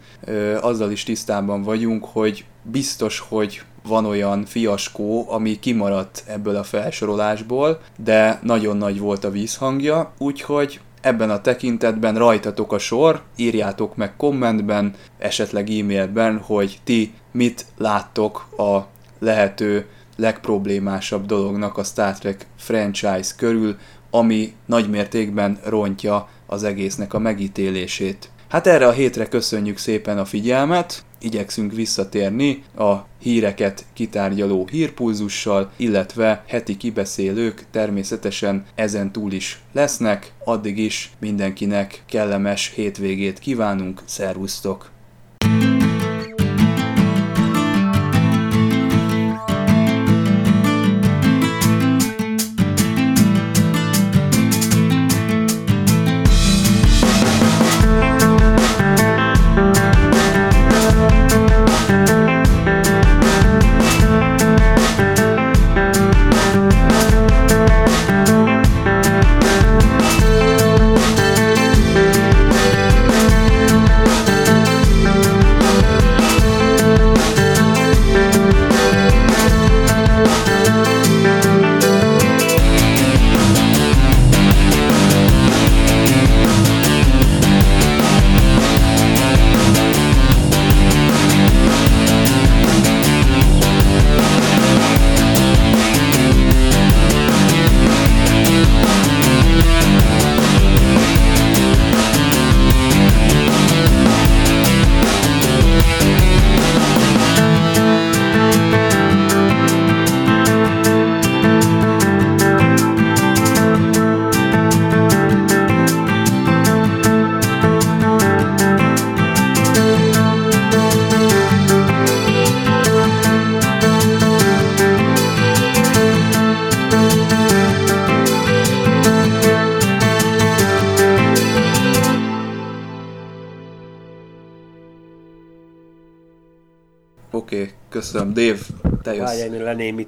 Speaker 3: azzal is tisztában vagyunk, hogy biztos, hogy van olyan fiaskó, ami kimaradt ebből a felsorolásból, de nagyon nagy volt a vízhangja, úgyhogy ebben a tekintetben rajtatok a sor, írjátok meg kommentben, esetleg e-mailben, hogy ti mit láttok a lehető legproblémásabb dolognak a Star Trek franchise körül, ami nagymértékben rontja az egésznek a megítélését. Hát erre a hétre köszönjük szépen a figyelmet, igyekszünk visszatérni a híreket kitárgyaló hírpulzussal, illetve heti kibeszélők természetesen ezen túl is lesznek. Addig is mindenkinek kellemes hétvégét kívánunk, szervusztok!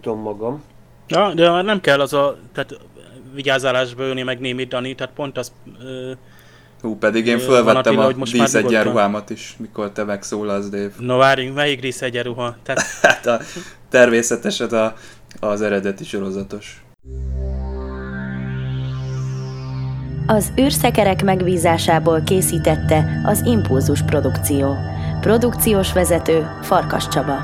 Speaker 4: Lenémítom magam.
Speaker 5: Ja, de már nem kell az a, tehát vigyázálásba ülni, meg némítani, tehát pont az... Ö,
Speaker 3: Hú, pedig én fölvettem a díszegyenruhámat is, mikor te megszólalsz, Dave.
Speaker 5: no várjunk, melyik rész egyenruha? Tehát [LAUGHS]
Speaker 3: Hát a, természetesen a, az eredeti sorozatos.
Speaker 1: Az űrszekerek megbízásából készítette az Impulzus Produkció. Produkciós vezető Farkas Csaba.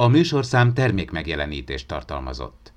Speaker 2: A műsorszám termékmegjelenítést tartalmazott.